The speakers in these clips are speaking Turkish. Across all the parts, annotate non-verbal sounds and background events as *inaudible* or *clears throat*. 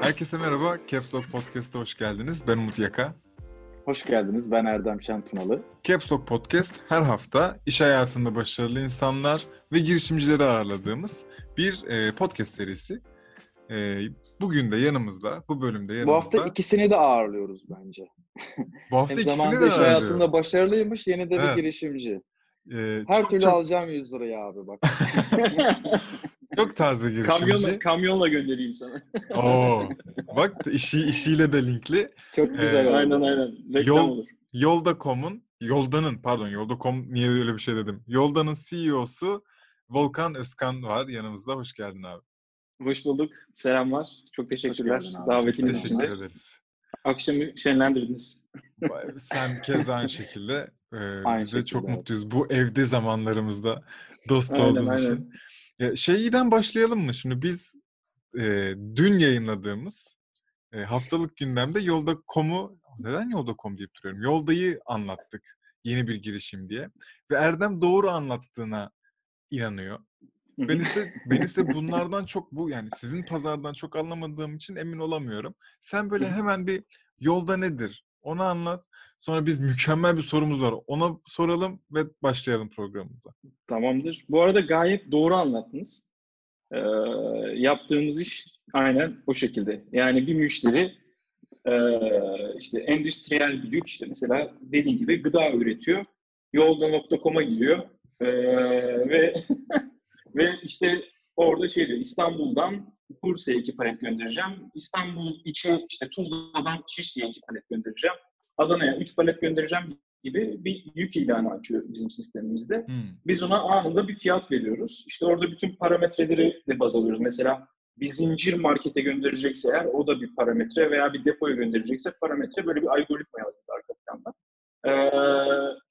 Herkese merhaba. Caps Lock Podcast'a hoş geldiniz. Ben Umut Yaka. Hoş geldiniz. Ben Erdem Şentunalı. Caps Lock Podcast her hafta iş hayatında başarılı insanlar ve girişimcileri ağırladığımız bir e, podcast serisi. E, bugün de yanımızda, bu bölümde yanımızda... Bu hafta ikisini de ağırlıyoruz bence. Bu hafta Hem ikisini de zamanında iş hayatında başarılıymış, yeni de bir Evet. girişimci. E, Her çok, türlü çok, alacağım 100 lirayı abi bak. *laughs* çok taze girişimci. kamyonla, kamyonla göndereyim sana. Oo, bak işi işiyle de linkli. Çok güzel Ee, oldu. aynen aynen. Reklam Yol- olur. Yolda.com'un, Yoldan'ın pardon Yolda.com niye öyle bir şey dedim. Yoldan'ın CEO'su Volkan Özkan var yanımızda. Hoş geldin abi. Hoş bulduk. Selamlar. Çok teşekkürler davetiniz için. teşekkür de. ederiz. Akşamı şenlendirdiniz. Sen kez aynı şekilde. Ee, Aynı biz de şekilde, çok mutluyuz. Bu evde zamanlarımızda dost Aynen, olduğun aynen. için. Ya, şeyden başlayalım mı? Şimdi biz e, dün yayınladığımız e, haftalık gündemde Yolda.com'u neden Yolda.com deyip duruyorum? Yolda'yı anlattık. Yeni bir girişim diye. Ve Erdem doğru anlattığına inanıyor. Ben ise, ben ise bunlardan çok bu yani sizin pazardan çok anlamadığım için emin olamıyorum. Sen böyle hemen bir yolda nedir? Onu anlat. Sonra biz mükemmel bir sorumuz var. Ona soralım ve başlayalım programımıza. Tamamdır. Bu arada gayet doğru anlattınız. Ee, yaptığımız iş aynen o şekilde. Yani bir müşteri e, işte endüstriyel yük işte mesela dediğim gibi gıda üretiyor. Yolda.com'a giriyor Ee, ve *laughs* ve işte orada şey diyor İstanbul'dan Bursa'ya iki palet göndereceğim. İstanbul içi işte Tuzla'dan Şişli'ye iki palet göndereceğim. Adana'ya üç palet göndereceğim gibi bir yük ilanı açıyor bizim sistemimizde. Hmm. Biz ona anında bir fiyat veriyoruz. İşte orada bütün parametreleri de baz alıyoruz. Mesela bir zincir markete gönderecekse eğer o da bir parametre veya bir depoya gönderecekse parametre böyle bir algoritma yazdık arka planda. Ee,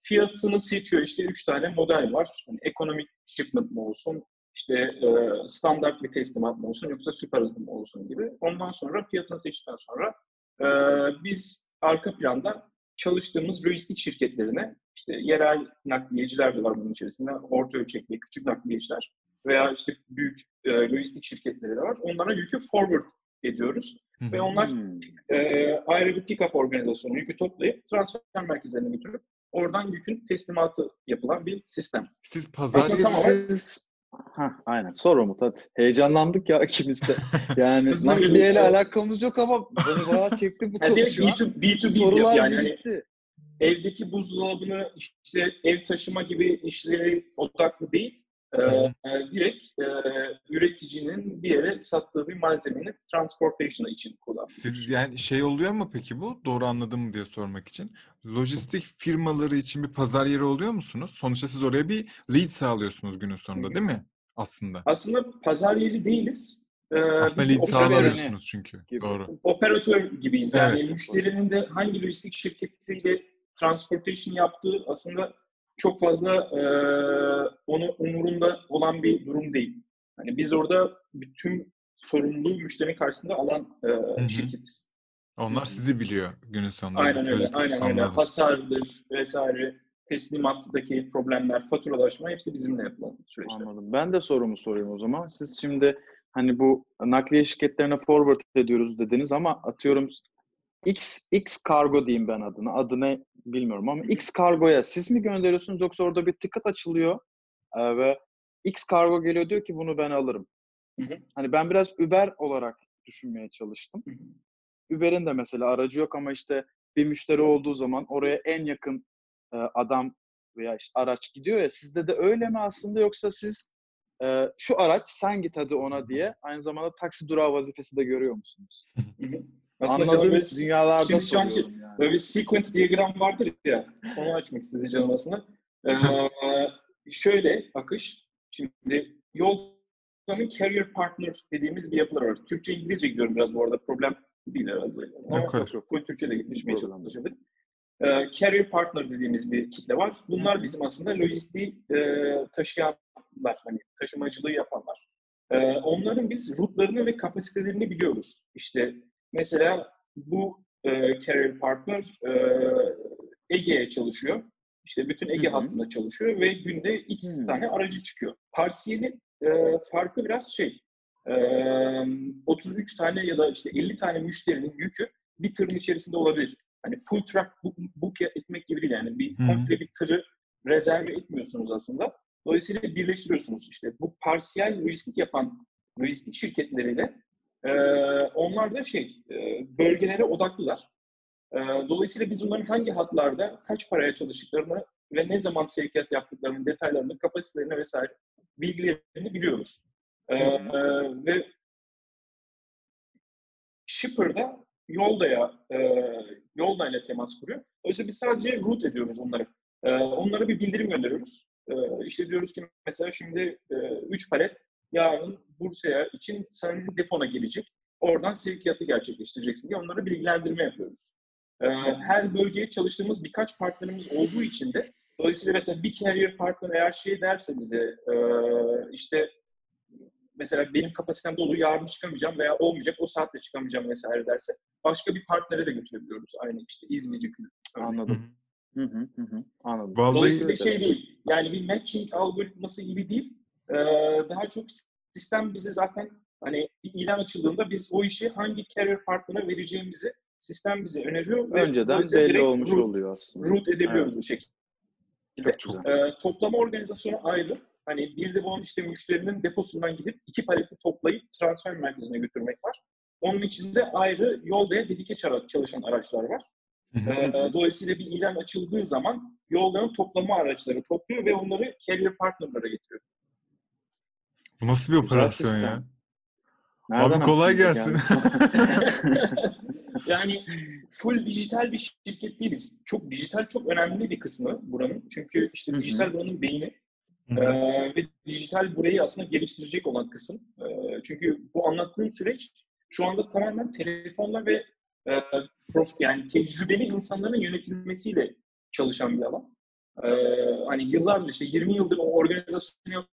fiyatını seçiyor. İşte üç tane model var. Yani ekonomik shipment mı olsun, işte e, standart bir teslimat mı olsun yoksa süper hızlı mı olsun gibi. Ondan sonra fiyatını seçtikten sonra e, biz arka planda çalıştığımız lojistik şirketlerine işte yerel nakliyeciler de var bunun içerisinde. Orta ölçekli küçük nakliyeciler veya işte büyük e, lojistik şirketleri de var. Onlara yükü forward ediyoruz. Hı hı. Ve onlar Hmm. e, ayrı bir pick-up organizasyonu yükü toplayıp transfer merkezlerine götürüp oradan yükün teslimatı yapılan bir sistem. Siz pazar siz... Hah, aynen. Sor Umut hadi. Heyecanlandık ya ikimiz de. *laughs* Yani nakliyeyle alakamız yok ama beni bayağı çekti bu Yani konu şu an. B2, B2B Sorular yani hani evdeki buzdolabını işte ev taşıma gibi işleri odaklı değil. E, e, direkt e, üreticinin bir yere sattığı bir malzemenin transportation için kullanılıyor. Siz yani şey oluyor mu peki bu? Doğru anladım mı diye sormak için. Lojistik firmaları için bir pazar yeri oluyor musunuz? Sonuçta siz oraya bir lead sağlıyorsunuz günün sonunda değil mi? Aslında. Aslında pazar yeri değiliz. E, Aslında lead sağlamıyorsunuz çünkü. gibi. Doğru. operatör gibiyiz. Yani Evet. müşterinin de hangi lojistik şirketiyle transportation yaptığı aslında çok fazla e, onu umurunda olan bir durum değil. Hani biz orada bütün sorumluluğu müşterinin karşısında alan e, şirketiz. Onlar sizi biliyor günün sonunda. Aynen öyle. Lojistik- Aynen öyle. Anladım. Hasardır vesaire, teslimattaki problemler, faturalaşma hepsi bizimle yapılan süreçler. Anladım. Ben de sorumu sorayım o zaman. Siz şimdi hani bu nakliye şirketlerine forward ediyoruz dediniz ama atıyorum X X kargo diyeyim ben adına. Adını bilmiyorum ama X kargoya siz mi gönderiyorsunuz yoksa orada bir ticket açılıyor e, ve X kargo geliyor diyor ki bunu ben alırım. Hı hı. Hani ben biraz Uber olarak düşünmeye çalıştım. Hı hı. Uber'in de mesela aracı yok ama işte bir müşteri olduğu zaman oraya en yakın e, adam veya işte araç gidiyor ya sizde de öyle mi aslında yoksa siz e, şu araç sen git hadi ona diye aynı zamanda taksi durağı vazifesi de görüyor musunuz? Aslında Anladığım böyle- dünyalarda şimdi şu an soruyorum yani. Böyle bir sequence diyagram vardır ya, onu açmak istedi canım aslında. Ee, şöyle akış, şimdi yoldanın carrier partner dediğimiz bir yapılar var. Türkçe İngilizce gidiyorum biraz bu arada, problem değil herhalde. Ama full Türkçe de gitmişmeye çalışabilir. Ee, carrier partner dediğimiz bir kitle var. Bunlar bizim aslında lojistiği e, taşıyanlar, hani taşımacılığı yapanlar. Ee, onların biz rutlarını ve kapasitelerini biliyoruz. İşte mesela bu e, carrier partner e, Ege'ye çalışıyor. İşte bütün Ege Hı hı. hattında çalışıyor ve günde X Hı. tane aracı çıkıyor. Parsiyelin e, farkı biraz şey, e, 33 tane ya da işte 50 tane müşterinin yükü bir tırın içerisinde olabilir. Hani full truck book, book etmek gibi değil yani. Bir komple bir tırı rezerve etmiyorsunuz aslında. Dolayısıyla birleştiriyorsunuz işte. Bu parsiyel lojistik yapan lojistik şirketleriyle e, onlar da şey e, bölgelere odaklılar. E, dolayısıyla biz onların hangi hatlarda kaç paraya çalıştıklarını ve ne zaman sevkiyat yaptıklarının detaylarını, kapasitelerini vesaire bilgilerini biliyoruz. E, e, ve shipper'da yoldaya e, yoldayla temas kuruyor. Dolayısıyla biz sadece route ediyoruz onları. E, onlara bir bildirim gönderiyoruz. E, işte diyoruz ki mesela şimdi 3 palet yarın Bursa'ya için senin depona gelecek. Oradan sevkiyatı gerçekleştireceksin diye onlara bilgilendirme yapıyoruz. E, her bölgeye çalıştığımız birkaç partnerimiz olduğu için de dolayısıyla mesela bir carrier partner eğer şey derse bize e, işte mesela benim kapasitem dolu yarın çıkamayacağım veya olmayacak o saatte çıkamayacağım vesaire derse başka bir partnere de götürebiliyoruz. Aynı işte İzmir yükü. Anladım. Hı hı hı hı. Anladım. Vallahi- Dolayısıyla şey değil. Yani bir matching algoritması gibi değil. Ee, daha çok sistem bize zaten hani bir ilan açıldığında biz o işi hangi carrier partner'a vereceğimizi sistem bize öneriyor. ve Önceden belli olmuş route- oluyor aslında. Route edebiliyoruz Evet. bu şekilde. Çok Ee, toplama organizasyonu ayrı. Hani bir de bunun işte müşterinin deposundan gidip iki paleti toplayıp transfer merkezine götürmek var. Onun içinde ayrı yol ve dedike çalışan araçlar var. Ee, dolayısıyla bir ilan açıldığı zaman yolların toplama araçları topluyor ve onları carrier partnerlara getiriyor. Bu nasıl bir operasyon ya? Nereden Abi kolay gelsin. geldi? *laughs* yani full dijital bir şirket değiliz. Çok dijital çok önemli bir kısmı buranın. Çünkü işte dijital buranın beyni. Ee, ve dijital burayı aslında geliştirecek olan kısım. Ee, çünkü bu anlattığım süreç şu anda tamamen telefonla ve e, prof, yani tecrübeli insanların yönetilmesiyle çalışan bir alan. Ee, hani yıllardır işte 20 yıldır o organizasyonu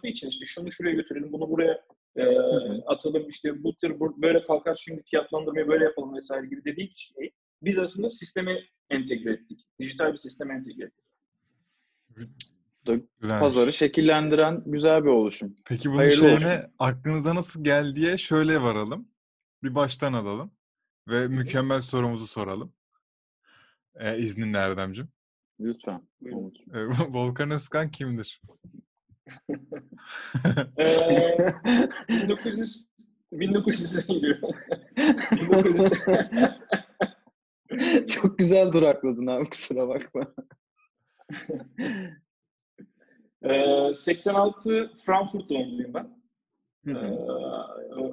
yaptığı için işte şunu şuraya götürelim, bunu buraya e, atalım, işte bu tır böyle kalkar şimdi fiyatlandırmayı böyle yapalım vesaire gibi dediği şey. Biz aslında sisteme entegre ettik. Dijital bir sisteme entegre ettik. Güzelmiş. Pazarı şekillendiren güzel bir oluşum. Peki bunun Hayırlı şeyine olsun. aklınıza nasıl geldiye şöyle varalım. Bir baştan alalım. Ve mükemmel sorumuzu soralım. Ee, izninle Erdem'cim. Lütfen. Ee, *laughs* Volkan Özkan kimdir? Ee, 1900 1900'e geliyor. 1900 Çok güzel durakladın abi kusura bakma. Ee, 86 Frankfurt doğumluyum ben. Hı Ee.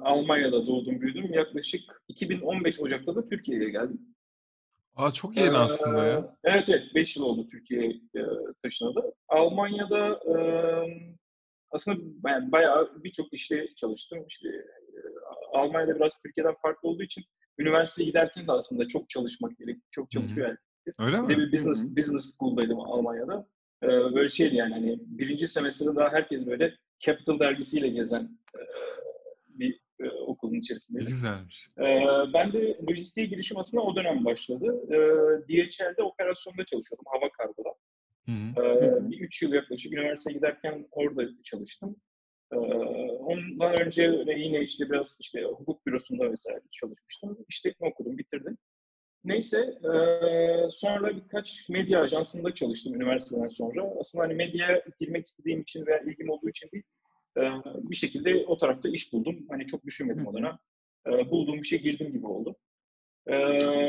Almanya'da doğdum, büyüdüm. Yaklaşık 2015 Ocak'ta da Türkiye'ye geldim. Aa çok yeni Ee, aslında ya. Evet evet 5 yıl oldu Türkiye'ye e, taşınalı. Almanya'da e, aslında ben bayağı birçok işte çalıştım. İşte e, Almanya'da biraz Türkiye'den farklı olduğu için üniversiteye giderken de aslında çok çalışmak gerek, çok çalışıyor herkes. Öyle mi? bir business, business school'daydım Almanya'da. Ee, böyle şeydi yani hani birinci semestrde daha herkes böyle Capital dergisiyle gezen e, e, okulun Ne içerisindeydi. güzelmiş. Ee, ben de lojistiğe girişim aslında o dönem başladı. Ee, DHL'de operasyonda çalışıyordum, hava kargoda. Hı hı. bir üç yıl yaklaşık üniversiteye giderken orada çalıştım. Ee, ondan önce yine işte biraz işte hukuk bürosunda vesaire çalışmıştım. İşletme okudum, bitirdim. Neyse, e, sonra birkaç medya ajansında çalıştım üniversiteden sonra. Aslında hani medyaya girmek istediğim için veya ilgim olduğu için değil, e, bir şekilde o tarafta iş buldum. Hani çok düşünmedim o dönem. E, bulduğum bir şey girdim gibi oldu. E,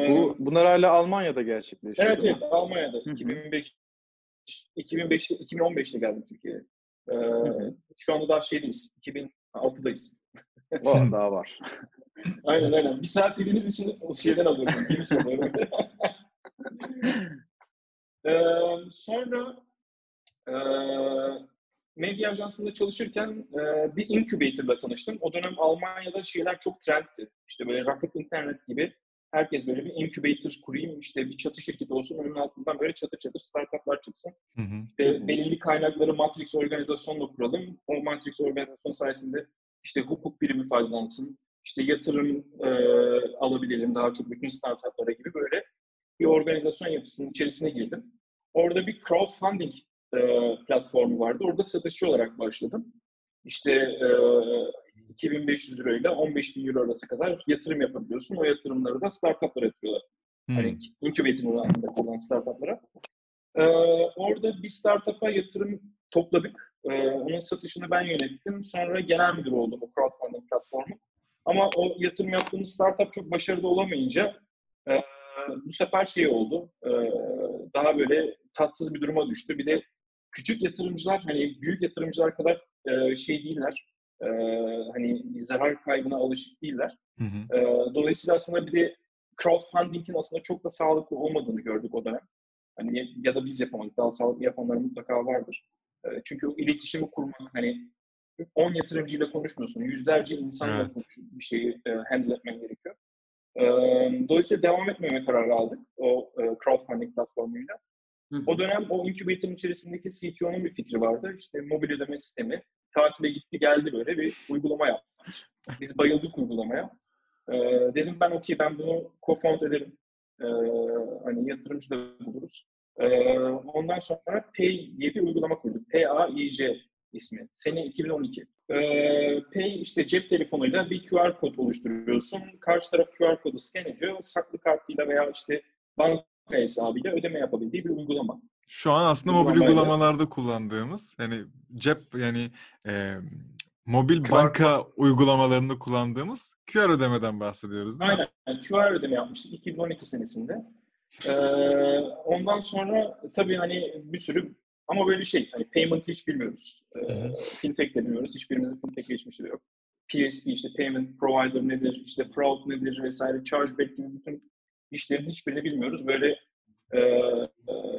Bu, bunlar hala Almanya'da gerçekleşiyor. evet evet Almanya'da hı. 2005 2005'te 2015'te geldim Türkiye'ye. E, hı. şu anda daha şeydeyiz. 2006'dayız. Var, *laughs* daha var. Aynen aynen. Bir saat dediğiniz için o şeyden alıyorum. *laughs* Geniş alıyorum. *laughs* Ee, sonra e, medya ajansında çalışırken e, bir incubator'la tanıştım. O dönem Almanya'da şeyler çok trendti. İşte böyle Rocket Internet gibi herkes böyle bir incubator kurayım, işte bir çatı şirketi olsun, onun altından böyle çatır çatır startuplar çıksın. Hı hı. İşte belirli kaynakları Matrix organizasyonla kuralım. O Matrix organizasyon sayesinde işte hukuk birimi faydalansın. İşte yatırım e, alabilelim daha çok bütün startuplara gibi böyle bir organizasyon yapısının içerisine girdim. orada bir crowdfunding e, platformu vardı. Orada satışçı olarak başladım. İşte e, 2500 euro ile 15.000 euro arası kadar yatırım yapabiliyorsun. O yatırımları da startuplara yapıyorlar. Hmm. Hani incubator alanında kullanan startuplara. Ee, orada bir startup'a yatırım topladık. Ee, onun satışını ben yönettim. Sonra genel müdür oldum o crowdfunding platformu. Ama o yatırım yaptığımız startup çok başarılı olamayınca e, bu sefer şey oldu. E, daha böyle tatsız bir duruma düştü. Bir de küçük yatırımcılar hani büyük yatırımcılar kadar e, şey değiller. E, hani zarar kaybına alışık değiller. Hı hı. E, dolayısıyla aslında bir de crowdfunding'in aslında çok da sağlıklı olmadığını gördük o dönem. Hani ya da biz yapamadık. Daha sağlıklı yapanlar mutlaka vardır. E, çünkü o iletişimi kurmak hani 10 yatırımcıyla konuşmuyorsun. Yüzlerce insanla Evet. konuşup bir şeyi e, handle etmen gerekiyor. E, dolayısıyla devam etmeme kararı aldık o e, crowdfunding platformuyla. O dönem o incubator'ın içerisindeki CTO'nun bir fikri vardı. İşte mobil ödeme sistemi. Tatile gitti geldi böyle bir uygulama yapmış. Biz bayıldık uygulamaya. Ee, dedim ben okey ben bunu co-found ederim. Ee, hani yatırımcı da buluruz. Ee, ondan sonra Pay diye bir uygulama kurduk. P-A-I-J ismi. Sene 2012. Ee, Pay işte cep telefonuyla bir QR kod oluşturuyorsun. Karşı taraf QR kodu scan ediyor. Saklı kartıyla veya işte banka hesabıyla ödeme yapabildiği bir uygulama. Şu an aslında mobil Uygulamayla- uygulamalarda kullandığımız yani cep yani e, mobil QR banka uygulamalarında kullandığımız QR ödemeden bahsediyoruz değil mi? Aynen. QR ödeme yapmıştık 2012 senesinde. Ee, ondan sonra tabii hani bir sürü ama böyle şey hani payment hiç bilmiyoruz. Ee, fintech de bilmiyoruz. Hiçbirimizin fintech geçmişi de yok. PSP işte payment provider nedir, işte fraud nedir vesaire, chargeback gibi bütün işlerin hiçbirini bilmiyoruz. Böyle e, e,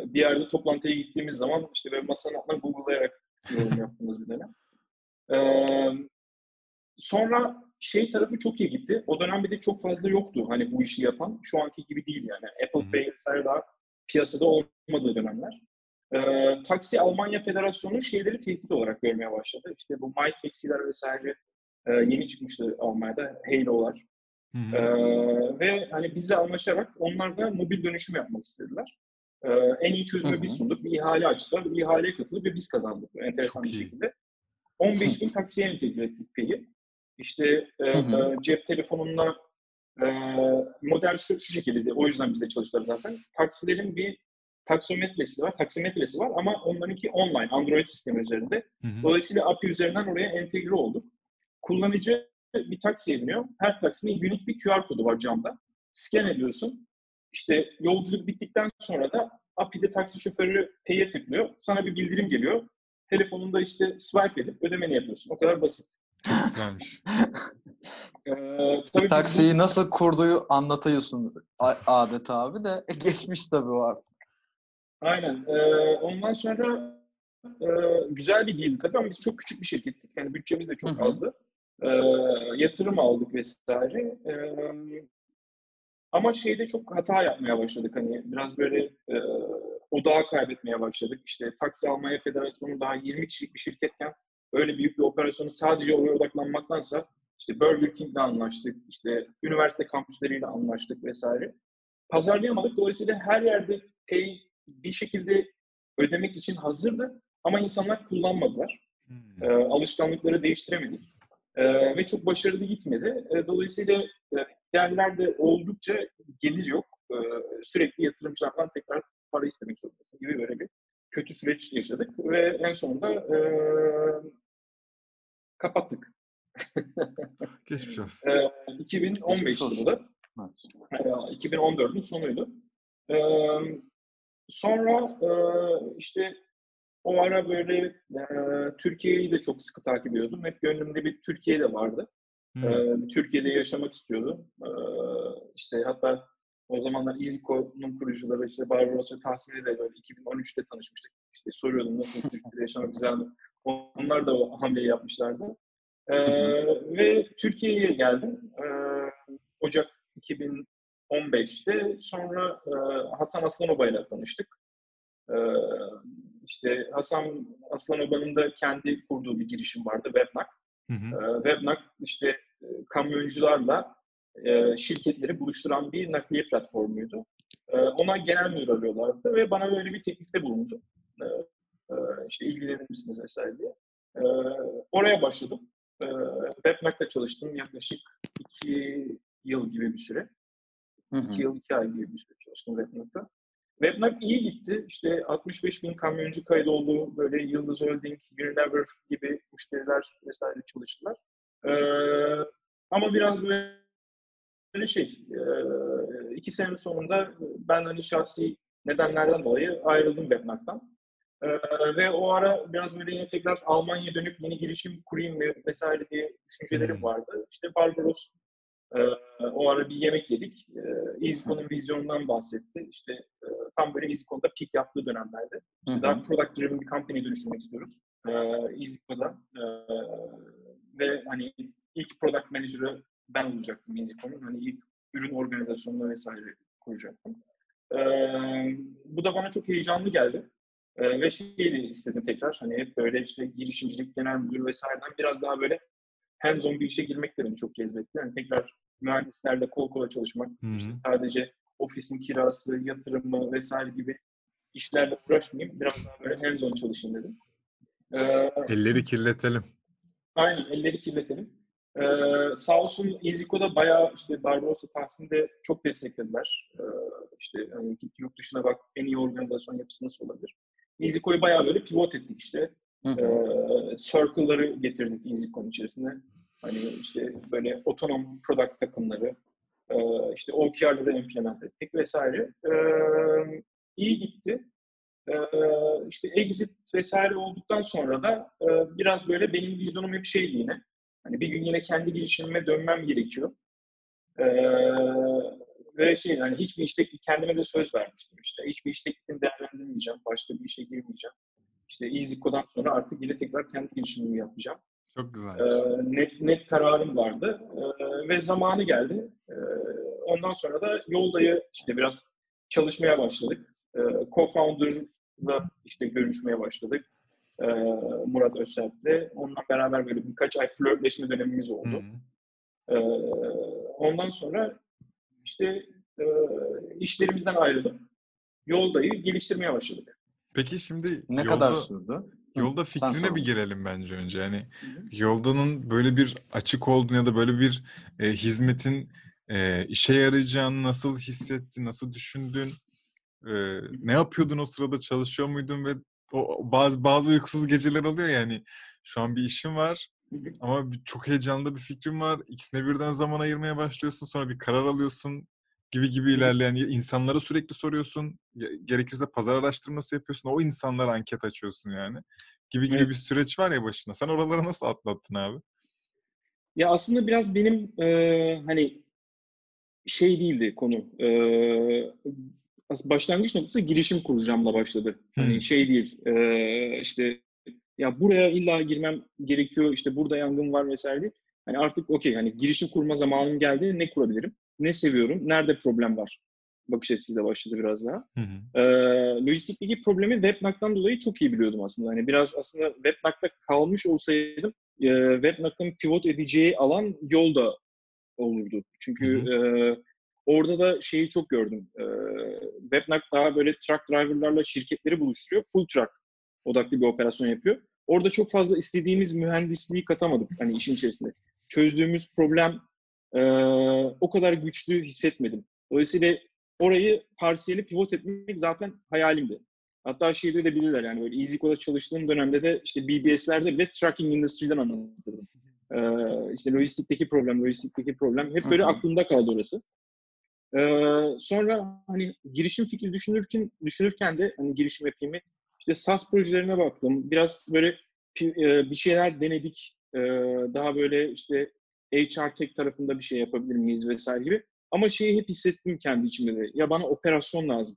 bir yerde toplantıya gittiğimiz zaman işte böyle masanın altına Google'layarak yorum yaptığımız bir dönem. Ee, sonra şey tarafı çok iyi gitti. O dönem bir de çok fazla yoktu hani bu işi yapan. Şu anki gibi değil yani. Apple hı. Pay vesaire daha piyasada olmadığı dönemler. Ee, Taksi Almanya Federasyonu şeyleri tehdit olarak görmeye başladı. İşte bu My Taxi'ler vesaire e, yeni çıkmıştı Almanya'da. Halo'lar. Hı hı. Ee, ve hani bizle anlaşarak onlar da mobil dönüşüm yapmak istediler. Ee, en iyi çözümü Hı hı. biz sunduk. Bir ihale açtılar. Bir ihaleye katılıp ve biz kazandık. Enteresan Çok bir iyi. şekilde. 15 bin taksiye entegre ettik Pay'i. İşte e, Hı hı. cep telefonunla e, model şu, şu şekilde. O yüzden bizde çalıştılar zaten. Taksilerin bir taksometresi var, taksimetresi var ama onlarınki online, Android sistemi üzerinde. Hı hı. Dolayısıyla API üzerinden oraya entegre olduk. Kullanıcı bir taksiye biniyor. Her taksinin unik bir QR kodu var camda. Scan ediyorsun. İşte yolculuk bittikten sonra da API'de taksi şoförü pay'e tıklıyor. Sana bir bildirim geliyor. Telefonunda işte swipe edip ödemeni yapıyorsun. O kadar basit. Çok güzelmiş. *laughs* Ee, tabii biz bu- Taksiyi nasıl kurduğu anlatıyorsun a- adeta abi de *laughs* geçmiş tabii artık. Aynen. Ee, ondan sonra e, güzel bir deal tabii ama biz çok küçük bir şirkettik. Yani bütçemiz de çok azdı. Ee, yatırım aldık vesaire. Ee, ama şeyde çok hata yapmaya başladık. Hani biraz böyle e, odağı kaybetmeye başladık. İşte Taksi Almanya Federasyonu daha 20 kişilik bir şirketken öyle büyük bir operasyonu sadece oraya odaklanmaktansa işte Burger King'le anlaştık, işte üniversite kampüsleriyle anlaştık vesaire. Pazarlayamadık. Dolayısıyla her yerde pay bir şekilde ödemek için hazırdı ama insanlar kullanmadılar. Hmm. E, alışkanlıkları değiştiremedik. E, ve çok başarılı gitmedi. E, dolayısıyla e, yerlerde oldukça gelir yok. E, sürekli yatırımcılardan tekrar para istemek zorundasın gibi böyle bir kötü süreç yaşadık ve en sonunda e, kapattık. *laughs* Geçmiş olsun. E, 2015 Geçmiş olsun. yılında. Evet. E, 2014'ün sonuydu. E, sonra e, işte o ara böyle e, Türkiye'yi de çok sıkı takip ediyordum. Hep gönlümde bir Türkiye de vardı. Hmm. Ee, Türkiye'de yaşamak istiyordum. Ee, işte hatta o zamanlar EasyCo'nun kurucuları işte Barbaros ve Tahsin'le de böyle 2013'te tanışmıştık. İşte soruyordum nasıl Türkiye'de yaşamak güzel mi? Onlar da o hamleyi yapmışlardı. Ee, ve Türkiye'ye geldim. Ee, Ocak 2015'te sonra e, Hasan Aslanova ile tanıştık. Ee, işte Hasan Aslanoba'nın da kendi kurduğu bir girişim vardı, Webnak. Hı hı. Ee, Webnak işte e, kamyoncularla e, şirketleri buluşturan bir nakliye platformuydu. E, ona genel müdür arıyorlardı ve bana böyle bir teklifte bulundu. E, e, işte ilgilenir misiniz vesaire diye. E, oraya başladım. E, WebMac'ta çalıştım yaklaşık iki yıl gibi bir süre. Hı hı. İki yıl, iki ay gibi bir süre çalıştım WebMac'ta. WebMac iyi gitti. İşte 65 bin kamyoncu kaydı oldu. Böyle Yıldız Holding, Unilever gibi müşteriler vesaire çalıştılar. Ee, ama biraz böyle şey, e, iki senenin sonunda ben hani şahsi nedenlerden dolayı ayrıldım WebMac'tan. Ee, ve o ara biraz böyle yine tekrar Almanya'ya dönüp yeni girişim kurayım mı vesaire diye düşüncelerim Hmm. vardı. İşte Barbaros e, o ara bir yemek yedik. E, EasyCon'un vizyonundan bahsetti. İşte e, tam böyle EasyCon'da peak yaptığı dönemlerde. Hı. Daha product driven bir company dönüştürmek istiyoruz. E, EasyCon'da. E, ve hani ilk product manager'ı ben olacaktım EasyCon'un. Hani ilk ürün organizasyonunu vesaire kuracaktım. E, bu da bana çok heyecanlı geldi. E, ve şey de istedim tekrar. Hani hep böyle işte girişimcilik, genel müdür vesaireden biraz daha böyle hands-on bir işe girmek de beni çok cezbetti. Yani tekrar mühendislerle kol kola çalışmak, hı. işte sadece ofisin kirası, yatırımı vesaire gibi işlerle uğraşmayayım. Biraz daha böyle hands-on çalışayım dedim. Ee, Elleri kirletelim. aynen, elleri kirletelim. Ee, sağ olsun EasyCo'da bayağı işte Barbaros'ta Tahsin'de çok desteklediler. Ee, işte hani git yurt dışına bak en iyi organizasyon yapısı nasıl olabilir. EasyCo'yu bayağı böyle pivot ettik işte. Hı. Ee, circle'ları getirdik EasyCon içerisinde. Hani işte böyle otonom product takımları, e, işte OKR'ları implement ettik vesaire. Ee, iyi gitti. Ee, işte exit vesaire olduktan sonra da e, biraz böyle benim vizyonum hep şeydi yine. Hani bir gün yine kendi girişimime dönmem gerekiyor. Ee, ve şey yani hiçbir iş teklifi kendime de söz vermiştim işte. Hiçbir iş teklifini değerlendirmeyeceğim. Başka bir işe girmeyeceğim. İşte EasyCo'dan sonra artık yine tekrar kendi girişimimi yapacağım. Çok güzel. Ee, net net kararım vardı Ee, ve zamanı geldi. Ee, ondan sonra da yoldayı işte biraz çalışmaya başladık. Ee, Co-founder'la işte görüşmeye başladık. Ee, Murat Özsert'le. Onunla beraber böyle birkaç ay flörtleşme dönemimiz oldu. Ee, ondan sonra işte e, işlerimizden ayrılıp yoldayı geliştirmeye başladık. Peki şimdi Ne yolda, kadar sürdü? Yolda fikrine bir onu. gelelim bence önce. Yani yoldanın böyle bir açık olduğunu ya da böyle bir e, hizmetin e, işe yarayacağını nasıl hissettin, nasıl düşündün? E, ne yapıyordun o sırada? Çalışıyor muydun ve o bazı bazı uykusuz geceler oluyor yani. Şu an bir işim var ama çok heyecanlı bir fikrim var. İkisine birden zaman ayırmaya başlıyorsun. Sonra bir karar alıyorsun gibi gibi ilerleyen insanlara sürekli soruyorsun. Gerekirse pazar araştırması yapıyorsun. O insanlara anket açıyorsun yani. Gibi gibi Evet. bir süreç var ya başında. Sen oraları nasıl atlattın abi? Ya aslında biraz benim e, hani şey değildi konu. E, başlangıç noktası girişim kuracağımla başladı. Hani Hmm. şey değil. e, işte ya buraya illa girmem gerekiyor. işte burada yangın var vesaire değil. Hani artık okey hani girişim kurma zamanım geldi. Ne kurabilirim? Ne seviyorum? Nerede problem var? Bakış açısıyla başladı biraz daha. Hı hı. Ee, lojistikteki problemi WebNAC'tan dolayı çok iyi biliyordum aslında. Hani biraz aslında WebNAC'ta kalmış olsaydım e, WebNAC'ın pivot edeceği alan yolda olurdu. Çünkü Hı e, orada da şeyi çok gördüm. E, WebNAC daha böyle truck driverlarla şirketleri buluşturuyor. Full truck odaklı bir operasyon yapıyor. Orada çok fazla istediğimiz mühendisliği katamadık hani işin içerisinde. Çözdüğümüz problem e, o kadar güçlü hissetmedim. Dolayısıyla orayı parsiyeli pivot etmek zaten hayalimdi. Hatta şeyde de bilirler yani böyle EasyCode'da çalıştığım dönemde de işte BBS'lerde bile tracking industry'den anlatırdım. Ee, işte lojistikteki problem, lojistikteki problem hep böyle aklımda kaldı orası. Ee, sonra hani girişim fikri düşünürken düşünürken de hani girişim yapayım mı? İşte SaaS projelerine baktım. Biraz böyle e, bir şeyler denedik. Ee, daha böyle işte HR tech tarafında bir şey yapabilir miyiz vesaire gibi. Ama şeyi hep hissettim kendi içimde de. Ya bana operasyon lazım.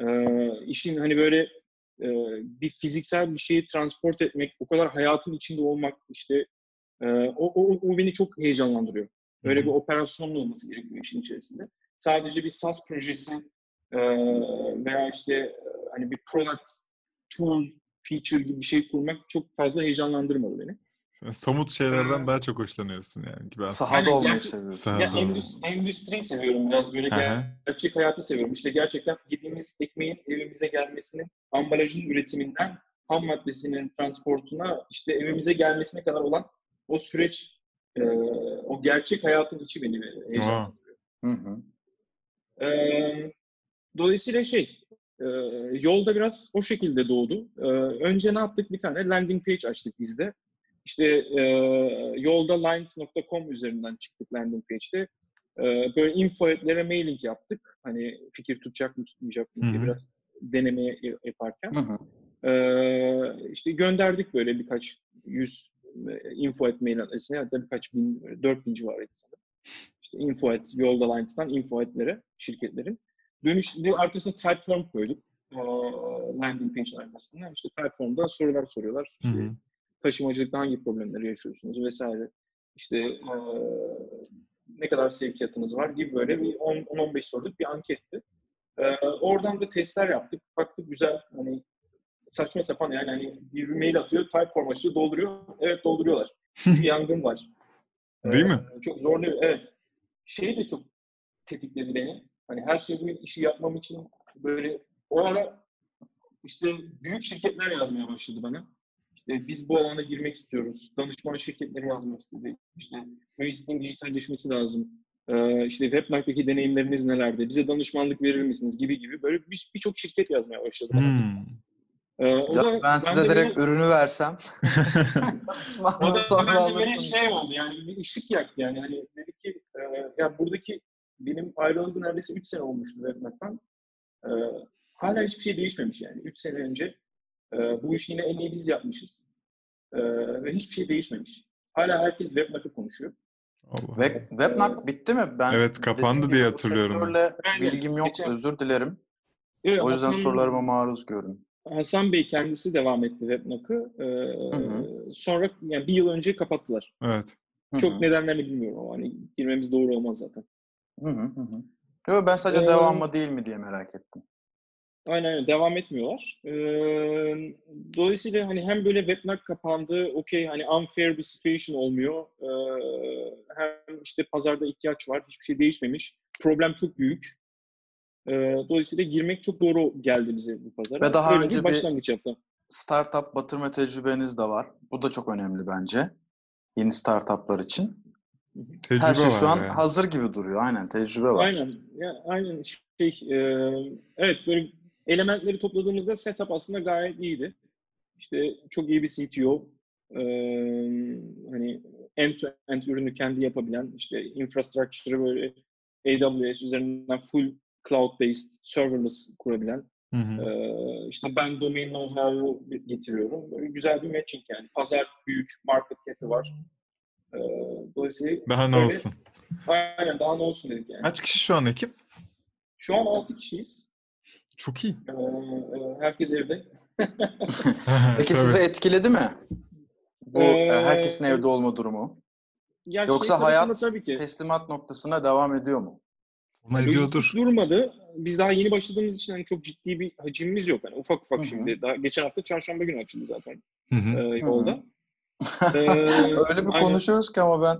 Ee, işin hani böyle e, bir fiziksel bir şeyi transport etmek, o kadar hayatın içinde olmak işte e, o, o, o beni çok heyecanlandırıyor. Böyle bir operasyonlu olması gerekiyor işin içerisinde. Sadece bir SaaS projesi e, veya işte hani bir product, tool, feature gibi bir şey kurmak çok fazla heyecanlandırmadı beni. Sen *laughs* somut şeylerden Ee, daha çok hoşlanıyorsun yani gibi aslında. Sahada Aynen, olmayı seviyorsun. Sahada. Ya endüstri, endüstriyi seviyorum biraz böyle gerçek hayatı seviyorum. İşte gerçekten yediğimiz ekmeğin evimize gelmesinin, ambalajın üretiminden ham maddesinin transportuna, işte evimize gelmesine kadar olan o süreç, e, o gerçek hayatın içi beni heyecanlandırıyor. Hı hı. Ee, dolayısıyla şey, e, yolda biraz o şekilde doğdu. Ee, önce ne yaptık? Bir tane landing page açtık biz de. İşte e, yolda lines.com üzerinden çıktık landing page'de. Ee, böyle infoetlere mailing yaptık. Hani fikir tutacak mı tutmayacak mı diye biraz deneme yaparken. Hı hı. Ee, işte gönderdik böyle birkaç yüz e, info et mail adresine hatta birkaç bin, dört bin civarıydı sanırım. İşte info et, yolda lines'tan info etlere, şirketlerin. Dönüşte arkasına type form koyduk. Ee, landing page arkasına. İşte type formda sorular soruyorlar. Hı hı. Taşımacılıkta hangi problemleri yaşıyorsunuz vesaire. İşte e, ne kadar sevkiyatınız var gibi böyle bir 10 10-15 soruluk bir anketti. E, oradan da testler yaptık. Baktık güzel hani saçma sapan yani hani bir mail atıyor, type form açıyor, dolduruyor. Evet dolduruyorlar. *laughs* Bir yangın var. Değil E, mi? Çok zorluyor. Evet. Şey de çok tetikledi beni. Hani her şey bu işi yapmam için böyle o ara işte büyük şirketler yazmaya başladı bana. İşte biz bu alana girmek istiyoruz. Danışman şirketleri yazmak istedi. İşte mühendisliğin dijitalleşmesi lazım. Ee, işte WebNAG'daki deneyimleriniz nelerdi? Bize danışmanlık verir misiniz? Gibi gibi böyle bir- birçok şirket yazmaya başladı. Hmm. Ee, o Ya da ben size bende direkt böyle- ürünü versem. *laughs* o da sonra alırsın. şey oldu yani bir ışık yaktı yani hani dedi ki e, ya buradaki benim ayrılığımda neredeyse 3 sene olmuştu WebNAG'dan. E, hala hiçbir şey değişmemiş yani. 3 sene önce e, bu işi yine en iyi biz yapmışız. E, ve hiçbir şey değişmemiş. Hala herkes WebNAG'ı konuşuyor. Allah. Web, Webnag bitti mi? Ben Evet, kapandı diye hatırlıyorum sektörle Aynen. bilgim yok. Geçen- Özür dilerim. Evet, O yüzden Hasan- sorularıma maruz görün. Hasan Bey kendisi devam etti WebNAG'ı. E, hı. sonra yani bir yıl önce kapattılar. Evet. Çok hı. nedenlerini bilmiyorum ama hani girmemiz doğru olmaz zaten. Hı hı hı hı. Yo, ben sadece Ee, devam mı değil mi diye merak ettim. Aynen öyle. Devam etmiyorlar. Ee, dolayısıyla hani hem böyle webnag kapandı, okey hani unfair bir situation olmuyor. Ee, hem işte pazarda ihtiyaç var, hiçbir şey değişmemiş. Problem çok büyük. Ee, dolayısıyla girmek çok doğru geldi bize bu pazara. Ve daha Öyle önce bir başlangıç yaptı. Startup batırma tecrübeniz de var. Bu da çok önemli bence. Yeni startuplar için. Tecrübe Her şey var şu an yani. hazır gibi duruyor. Aynen tecrübe var. Aynen. Ya, aynen şey, e, evet böyle elementleri topladığımızda setup aslında gayet iyiydi. İşte çok iyi bir CTO, e, hani end to end ürünü kendi yapabilen, işte infrastructure'ı böyle AWS üzerinden full cloud based serverless kurabilen, Hı hı. e, işte ben domain know-how'u getiriyorum. Böyle güzel bir matching yani. Pazar büyük, market cap'i var. E, dolayısıyla Daha ne böyle- olsun? Aynen daha ne olsun dedik yani. Kaç kişi şu an ekip? Şu an 6 kişiyiz. Çok iyi. Ee, e, herkes evde. *laughs* Peki sizi etkiledi mi? Bu Ee, e, herkesin evde olma durumu. Ya Yoksa şey hayat tabii ki. teslimat noktasına devam ediyor mu? Ona ediyordur. durmadı. Biz daha yeni başladığımız için hani çok ciddi bir hacimimiz yok. Hani ufak ufak Hı hı. şimdi. Daha geçen hafta çarşamba günü açıldı zaten Hı hı. e, yolda. *laughs* Ee, Öyle bir aynen. konuşuyoruz ki ama ben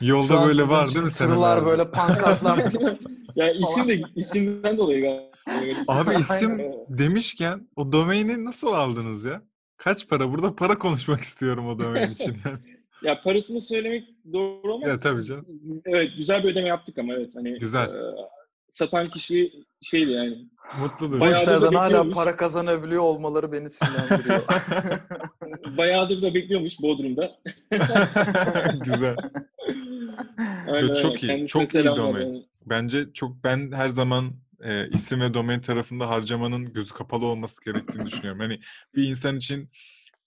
*laughs* Yolda böyle var değil mi senelerde? böyle pankartlar. Ya isim de isimden dolayı Abi *laughs* isim demişken o domaini nasıl aldınız ya? Kaç para? Burada para konuşmak istiyorum o domain *laughs* için. yani. Ya parasını söylemek doğru olmaz. Ya tabii canım. Evet güzel bir ödeme yaptık ama evet hani Güzel. e, satan kişi şeydi yani Mutludur. Bu işlerden hala para kazanabiliyor olmaları beni sinirlendiriyor. *laughs* bayağıdır da bekliyormuş Bodrum'da. Güzel. Aynen, çok iyi, çok iyi domain. Bence çok ben her zaman e, isim ve domain tarafında harcamanın gözü kapalı olması gerektiğini düşünüyorum. Hani bir insan için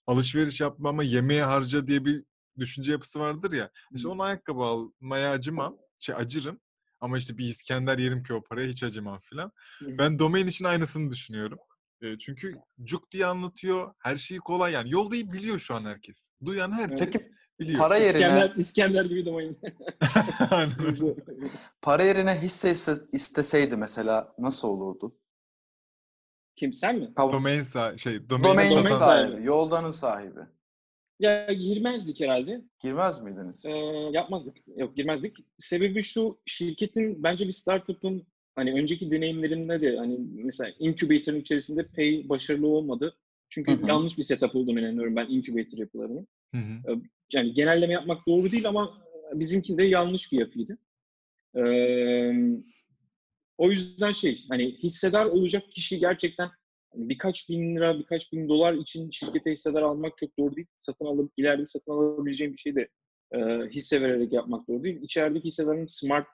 alışveriş yapma ama yemeğe harca diye bir düşünce yapısı vardır ya. İşte onu ayakkabı almaya acımam, şey acırım. Ama işte bir İskender yerim ki o paraya hiç acımam filan. Ben domain için aynısını düşünüyorum. E, çünkü cuk diye anlatıyor. Her şeyi kolay yani. Yoldayı biliyor şu an herkes. Duyan herkes Peki biliyor. para yerine İskender, İskender gibi *laughs* öyle. *laughs* para yerine hisse iste- isteseydi mesela nasıl olurdu? Kim sen mi? Kav- Domain sa şey domain domain sahibi, sahibi. yoldanın sahibi. Ya girmezdik herhalde. Girmez miydiniz? Ee, yapmazdık. Yok girmezdik. Sebebi şu şirketin bence bir startup'ın hani önceki deneyimlerinde de hani mesela incubator'ın içerisinde pay başarılı olmadı. Çünkü Hı hı. yanlış bir setup olduğunu inanıyorum ben incubator yapılarının. Yani genelleme yapmak doğru değil ama bizimki de yanlış bir yapıydı. Ee, o yüzden şey hani hissedar olacak kişi gerçekten hani birkaç bin lira, birkaç bin dolar için şirkete hissedar almak çok doğru değil. Satın alıp ileride satın alabileceğim bir şey de e, hisse vererek yapmak doğru değil. İçerideki hissedarın smart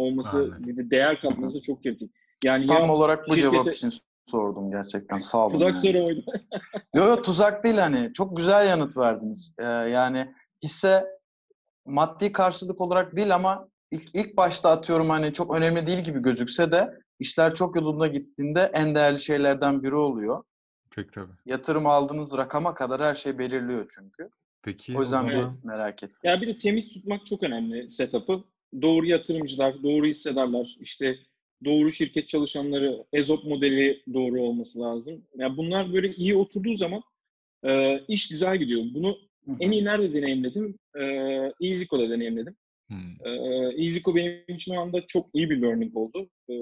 olması, bir de değer katması çok kritik. Yani Tam ya olarak bu cevap şirkete- için sordum gerçekten. Sağ olun. tuzak yani. soru oydu. *laughs* Yok yok tuzak değil hani. Çok güzel yanıt verdiniz. Ee, yani hisse maddi karşılık olarak değil ama ilk, ilk başta atıyorum hani çok önemli değil gibi gözükse de işler çok yolunda gittiğinde en değerli şeylerden biri oluyor. Peki tabii. Yatırım aldığınız rakama kadar her şey belirliyor çünkü. Peki O yüzden o bir zaman merak ettim. Ya bir de temiz tutmak çok önemli setup'ı. Doğru yatırımcılar, doğru hissedarlar, işte doğru şirket çalışanları, EZOP modeli doğru olması lazım. Ya bunlar böyle iyi oturduğu zaman e, iş güzel gidiyor. Bunu en iyi nerede deneyimledim? E, EasyCo'da deneyimledim. E, EasyCo benim için o anda çok iyi bir learning oldu. E,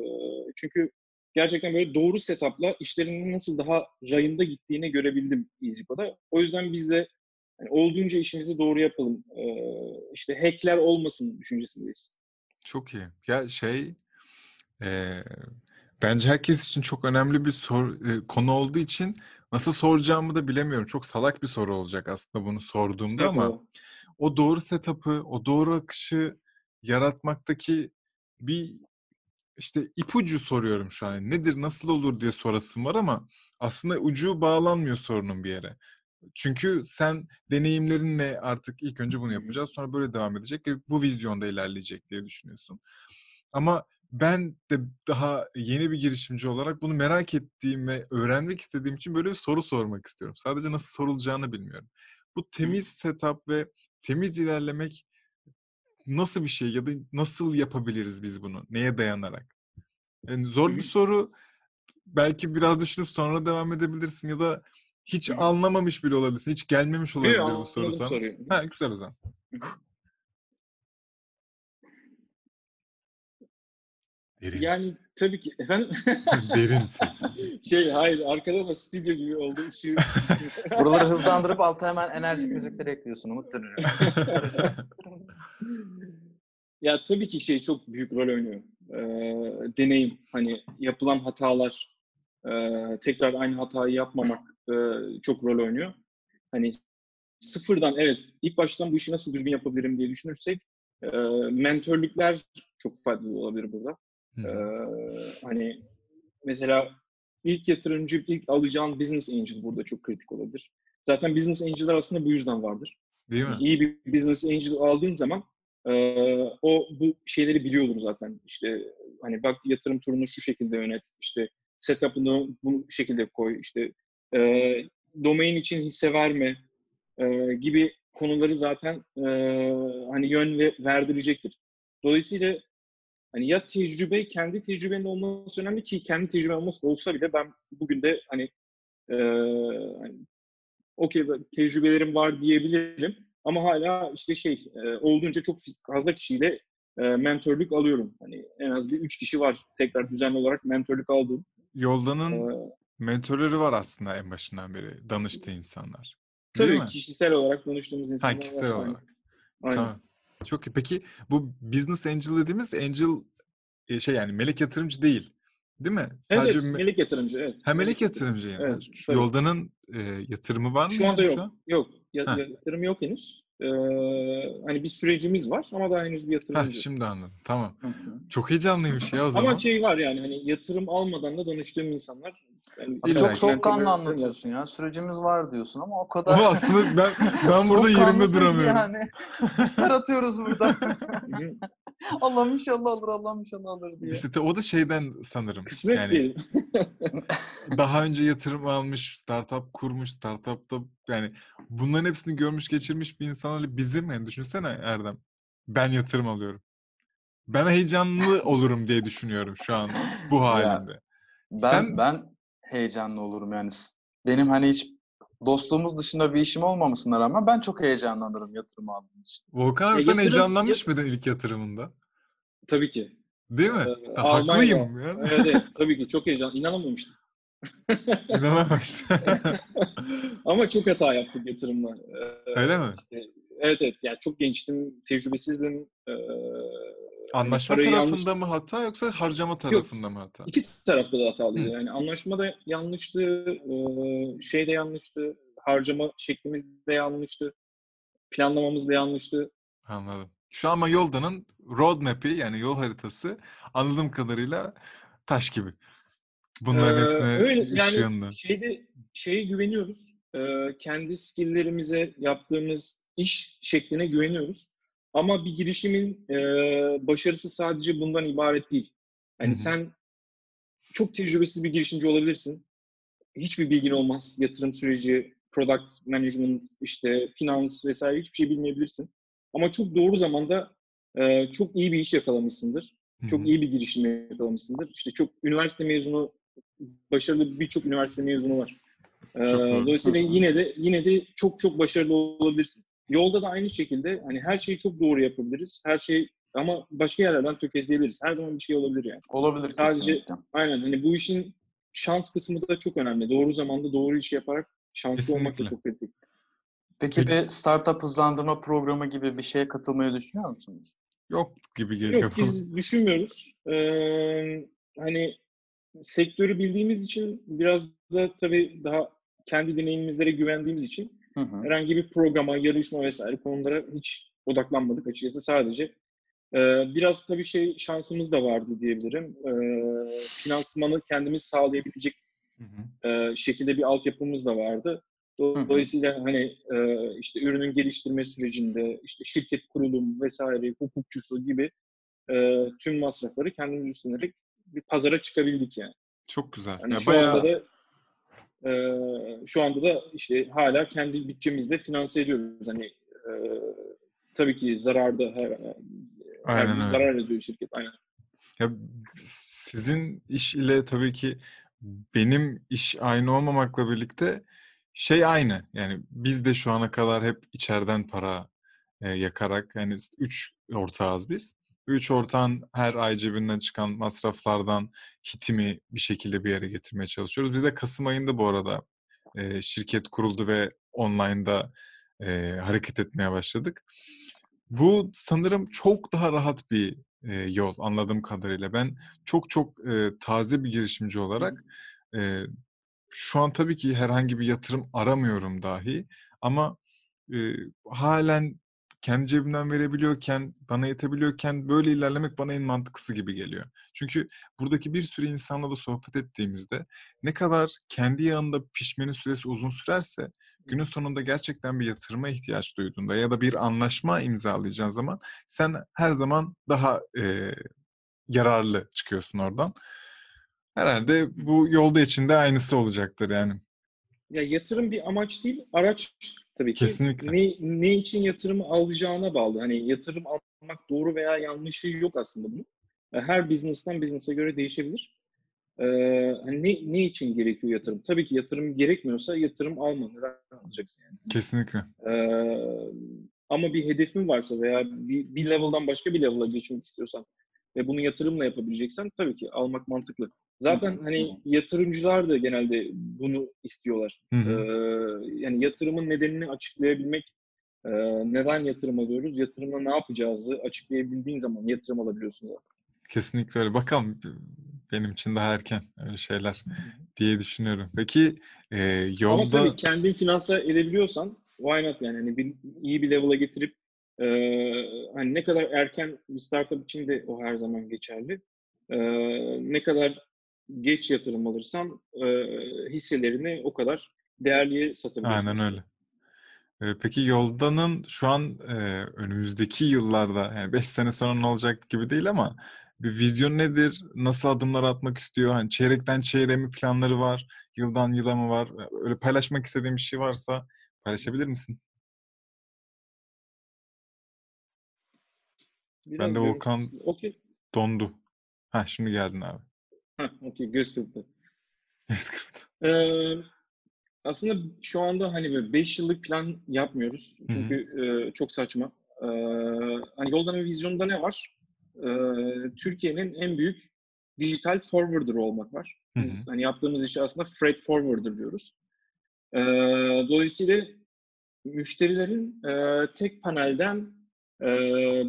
çünkü gerçekten böyle doğru setup'la işlerinin nasıl daha rayında gittiğini görebildim EasyCo'da. O yüzden biz de yani olduğunca işimizi doğru yapalım. E, işte hackler olmasın düşüncesindeyiz. Çok iyi. Ya şey eee, bence herkes için çok önemli bir sor, e, konu olduğu için nasıl soracağımı da bilemiyorum. Çok salak bir soru olacak aslında bunu sorduğumda ama Estağfurullah. o doğru setup'ı, o doğru akışı yaratmaktaki bir işte ipucu soruyorum şu an. Nedir, nasıl olur diye sorasım var ama aslında ucu bağlanmıyor sorunun bir yere. Çünkü sen deneyimlerinle artık ilk önce bunu yapacağız, sonra böyle devam edecek ve bu vizyonda ilerleyecek diye düşünüyorsun. Ama ben de daha yeni bir girişimci olarak bunu merak ettiğim ve öğrenmek istediğim için böyle bir soru sormak istiyorum. Sadece nasıl sorulacağını bilmiyorum. Bu temiz setup ve temiz ilerlemek nasıl bir şey ya da nasıl yapabiliriz biz bunu? Neye dayanarak? Yani zor bir soru. Belki biraz düşünüp sonra devam edebilirsin ya da hiç anlamamış bile olabilirsin. Hiç gelmemiş Yok, olabilir bu anladım soru sana. Ha, güzel o zaman. *laughs* Derin. Yani tabii ki efendim *laughs* Derin ses. *laughs* şey hayır arkada da stüdyo gibi oldu. Işığı... Buraları hızlandırıp alta hemen enerjik müzikleri ekliyorsun Umut ya tabii ki şey çok büyük rol oynuyor. Ee, deneyim hani yapılan hatalar e, tekrar aynı hatayı yapmamak e, çok rol oynuyor. Hani sıfırdan evet ilk baştan bu işi nasıl düzgün yapabilirim diye düşünürsek e, mentörlükler çok faydalı olabilir burada. Hı. hani mesela ilk yatırımcı, ilk alacağın business angel burada çok kritik olabilir. Zaten business angel'lar aslında bu yüzden vardır. Değil mi? İyi bir business angel aldığın zaman e, o bu şeyleri biliyordur zaten. İşte hani bak yatırım turunu şu şekilde yönet, işte setup'ını bu şekilde koy, işte e, domain için hisse verme e, gibi konuları zaten e, hani yön ve verdirecektir. Dolayısıyla hani ya tecrübe, kendi tecrübenin olması önemli ki kendi tecrüben olması olsa bile ben bugün de hani e, hani, okey tecrübelerim var diyebilirim ama hala işte şey e, olduğunca çok fazla kişiyle e, mentörlük alıyorum. Hani en az bir üç kişi var tekrar düzenli olarak mentörlük aldığım. Yoldanın E, mentörleri var aslında en başından beri. Danıştığı insanlar. Değil tabii mi? kişisel olarak konuştuğumuz insanlar Ha, var. kişisel Aynen. olarak. Aynen. Tamam. Çok iyi. Peki bu business angel dediğimiz angel e, şey yani melek yatırımcı değil. Değil mi? Sadece evet, me- melek yatırımcı evet. ha melek yatırımcı yani. Evet, Şu tabii. Yoldanın e, yatırımı var mı Şu anda yani yok. Yok. Ya, yatırım yok henüz. Ee, hani bir sürecimiz var ama daha henüz bir Ha, yatırımcı. yok. şimdi anladım. Tamam. Hı hı. Çok heyecanlıymış ya o zaman. Ama şey var yani hani yatırım almadan da danıştığım insanlar. Yani İlla çok soğukkanlı anlatıyorsun ya. Sürecimiz var diyorsun ama o kadar... Ama aslında ben ben burada *laughs* yerimde duramıyorum. Yani. İster atıyoruz burada. Hı *laughs* hı. Allah'ım inşallah alır, Allah'ım inşallah alır diye. İşte te- o da şeyden sanırım. Kısmet yani değil. *laughs* daha önce yatırım almış, startup kurmuş, startupta yani bunların hepsini görmüş geçirmiş bir insanla bizim yani düşünsene Erdem. Ben yatırım alıyorum. Ben heyecanlı olurum diye düşünüyorum şu an bu Ya, halimde. Ben Sen- ben heyecanlı olurum yani. Benim hani hiç dostluğumuz dışında bir işim olmamasına rağmen ben çok heyecanlanırım yatırım aldığım için. Volkan abi Ya sen yatırım- heyecanlanmış mıydın ilk yatırımında? Tabii ki. Değil mi? Ee, Ha, Almanya- Haklıyım ya. Evet, evet tabii ki çok heyecan. İnanamamıştım. *laughs* İnanamamıştım. *laughs* Ama çok hata yaptık yatırımla. Ee, Öyle mi? işte, evet evet yani çok gençtim, tecrübesizdim. Ee, Anlaşma parayı tarafında yanlış- mı hata yoksa harcama tarafında mı hata? İki tarafta da hatalıydı. Hı. Yani anlaşma da yanlıştı, e, şey de yanlıştı, harcama şeklimiz de yanlıştı, planlamamız da yanlıştı. Anladım. Şu ama Yolda'nın roadmap'i yani yol haritası anladığım kadarıyla taş gibi. Bunların Ee, hepsine öyle, yani ışığında. şeyde şeye güveniyoruz. Kendi skill'lerimize yaptığımız iş şekline güveniyoruz. Ama bir girişimin e, başarısı sadece bundan ibaret değil. Yani Hı hı. sen çok tecrübesiz bir girişimci olabilirsin. Hiçbir bilgin olmaz. Yatırım süreci, product management, işte finans vesaire hiçbir şey bilmeyebilirsin. Ama çok doğru zamanda e, çok iyi bir iş yakalamışsındır. Hı hı. Çok iyi bir girişim yakalamışsındır. İşte çok üniversite mezunu, başarılı birçok üniversite mezunu var. Ee, dolayısıyla yine de yine de çok çok başarılı olabilirsin. Yolda da aynı şekilde hani her şeyi çok doğru yapabiliriz. Her şey ama başka yerlerden tökezleyebiliriz. Her zaman bir şey olabilir yani. Olabilir Sadece- kesinlikle. Aynen hani bu işin şans kısmı da çok önemli. Doğru zamanda doğru işi yaparak şanslı olmak da Kesinlikle. çok kritik. Peki Peki- bir startup hızlandırma programı gibi bir şeye katılmayı düşünüyor musunuz? Yok gibi geliyor Yok biz düşünmüyoruz. Ee, hani sektörü bildiğimiz için biraz da tabii daha kendi deneyimimizlere güvendiğimiz için Hı hı. herhangi bir programa, yarışma vesaire konulara hiç odaklanmadık açıkçası. Sadece e, biraz tabii şey şansımız da vardı diyebilirim. E, finansmanı kendimiz sağlayabilecek Hı hı. e, şekilde bir altyapımız da vardı. Dolayısıyla hani e, işte ürünün geliştirme sürecinde işte şirket kurulum vesaire hukukçusu gibi e, tüm masrafları kendimiz üstlenerek bir pazara çıkabildik yani. Çok güzel. Hani Ya şu bayağı anda da e, şu anda da işte hala kendi bütçemizle finanse ediyoruz. Hani e, tabii ki zararda her, her Aynen öyle. zarar yazıyor şirket. Aynen. Ya sizin iş ile tabii ki benim iş aynı olmamakla birlikte şey aynı. Yani biz de şu ana kadar hep içeriden para e, yakarak yani üç ortağız biz. Üç ortağın her ay cebinden çıkan masraflardan hitimi bir şekilde bir yere getirmeye çalışıyoruz. Biz de Kasım ayında bu arada e, şirket kuruldu ve online'da e, hareket etmeye başladık. Bu sanırım çok daha rahat bir e, yol anladığım kadarıyla. Ben çok çok e, taze bir girişimci olarak e, şu an tabii ki herhangi bir yatırım aramıyorum dahi ama e, halen kendi cebimden verebiliyorken, bana yetebiliyorken böyle ilerlemek bana en mantıklısı gibi geliyor. Çünkü buradaki bir sürü insanla da sohbet ettiğimizde ne kadar kendi yanında pişmenin süresi uzun sürerse günün sonunda gerçekten bir yatırıma ihtiyaç duyduğunda ya da bir anlaşma imzalayacağın zaman sen her zaman daha e, yararlı çıkıyorsun oradan. Herhalde bu yolda içinde aynısı olacaktır yani. Ya yatırım bir amaç değil, araç tabii ki. Kesinlikle. Ne, ne için yatırımı alacağına bağlı. Hani yatırım almak doğru veya yanlışı yok aslında bunun. E, Her business'tan business'a göre değişebilir. Ee, hani ne, ne için gerekiyor yatırım? Tabii ki yatırım gerekmiyorsa yatırım alma. Neden alacaksın yani? Kesinlikle. Ee, ama bir hedefin varsa veya bir, bir level'dan başka bir level'a geçmek istiyorsan ve bunu yatırımla yapabileceksen tabii ki almak mantıklı. Zaten hani yatırımcılar da genelde bunu istiyorlar. Hı hı. Ee, yani yatırımın nedenini açıklayabilmek, e, neden yatırım alıyoruz, yatırımla ne yapacağızı açıklayabildiğin zaman yatırım alabiliyorsun zaten. Kesinlikle öyle. Bakalım benim için daha erken öyle şeyler diye düşünüyorum. Peki e, Ama yolda tabii kendin finanse edebiliyorsan why not yani hani bir, iyi bir level'a getirip e, hani ne kadar erken bir startup için de o her zaman geçerli. E, ne kadar geç yatırım alırsan e, hisselerini o kadar değerliye satabilirsin. aynen öyle. E, peki yoldanın şu an e, önümüzdeki yıllarda yani 5 sene sonra ne olacak gibi değil ama bir vizyon nedir? Nasıl adımlar atmak istiyor? Hani çeyrekten çeyreğe mi planları var? Yıldan yıla mı var? Öyle paylaşmak istediğin bir şey varsa paylaşabilir misin? Biraz Ben de Volkan Okey. dondu. Ha şimdi geldin abi. Heh, okey. Göz kırptı. Eskrimde. Ee, aslında şu anda hani böyle 5 yıllık plan yapmıyoruz. Çünkü e, çok saçma. E, hani Yoldan'ın vizyonunda ne var? E, Türkiye'nin en büyük dijital forwarder olmak var. Biz hani yaptığımız işi aslında freight forwarder diyoruz. E, dolayısıyla müşterilerin e, tek panelden e,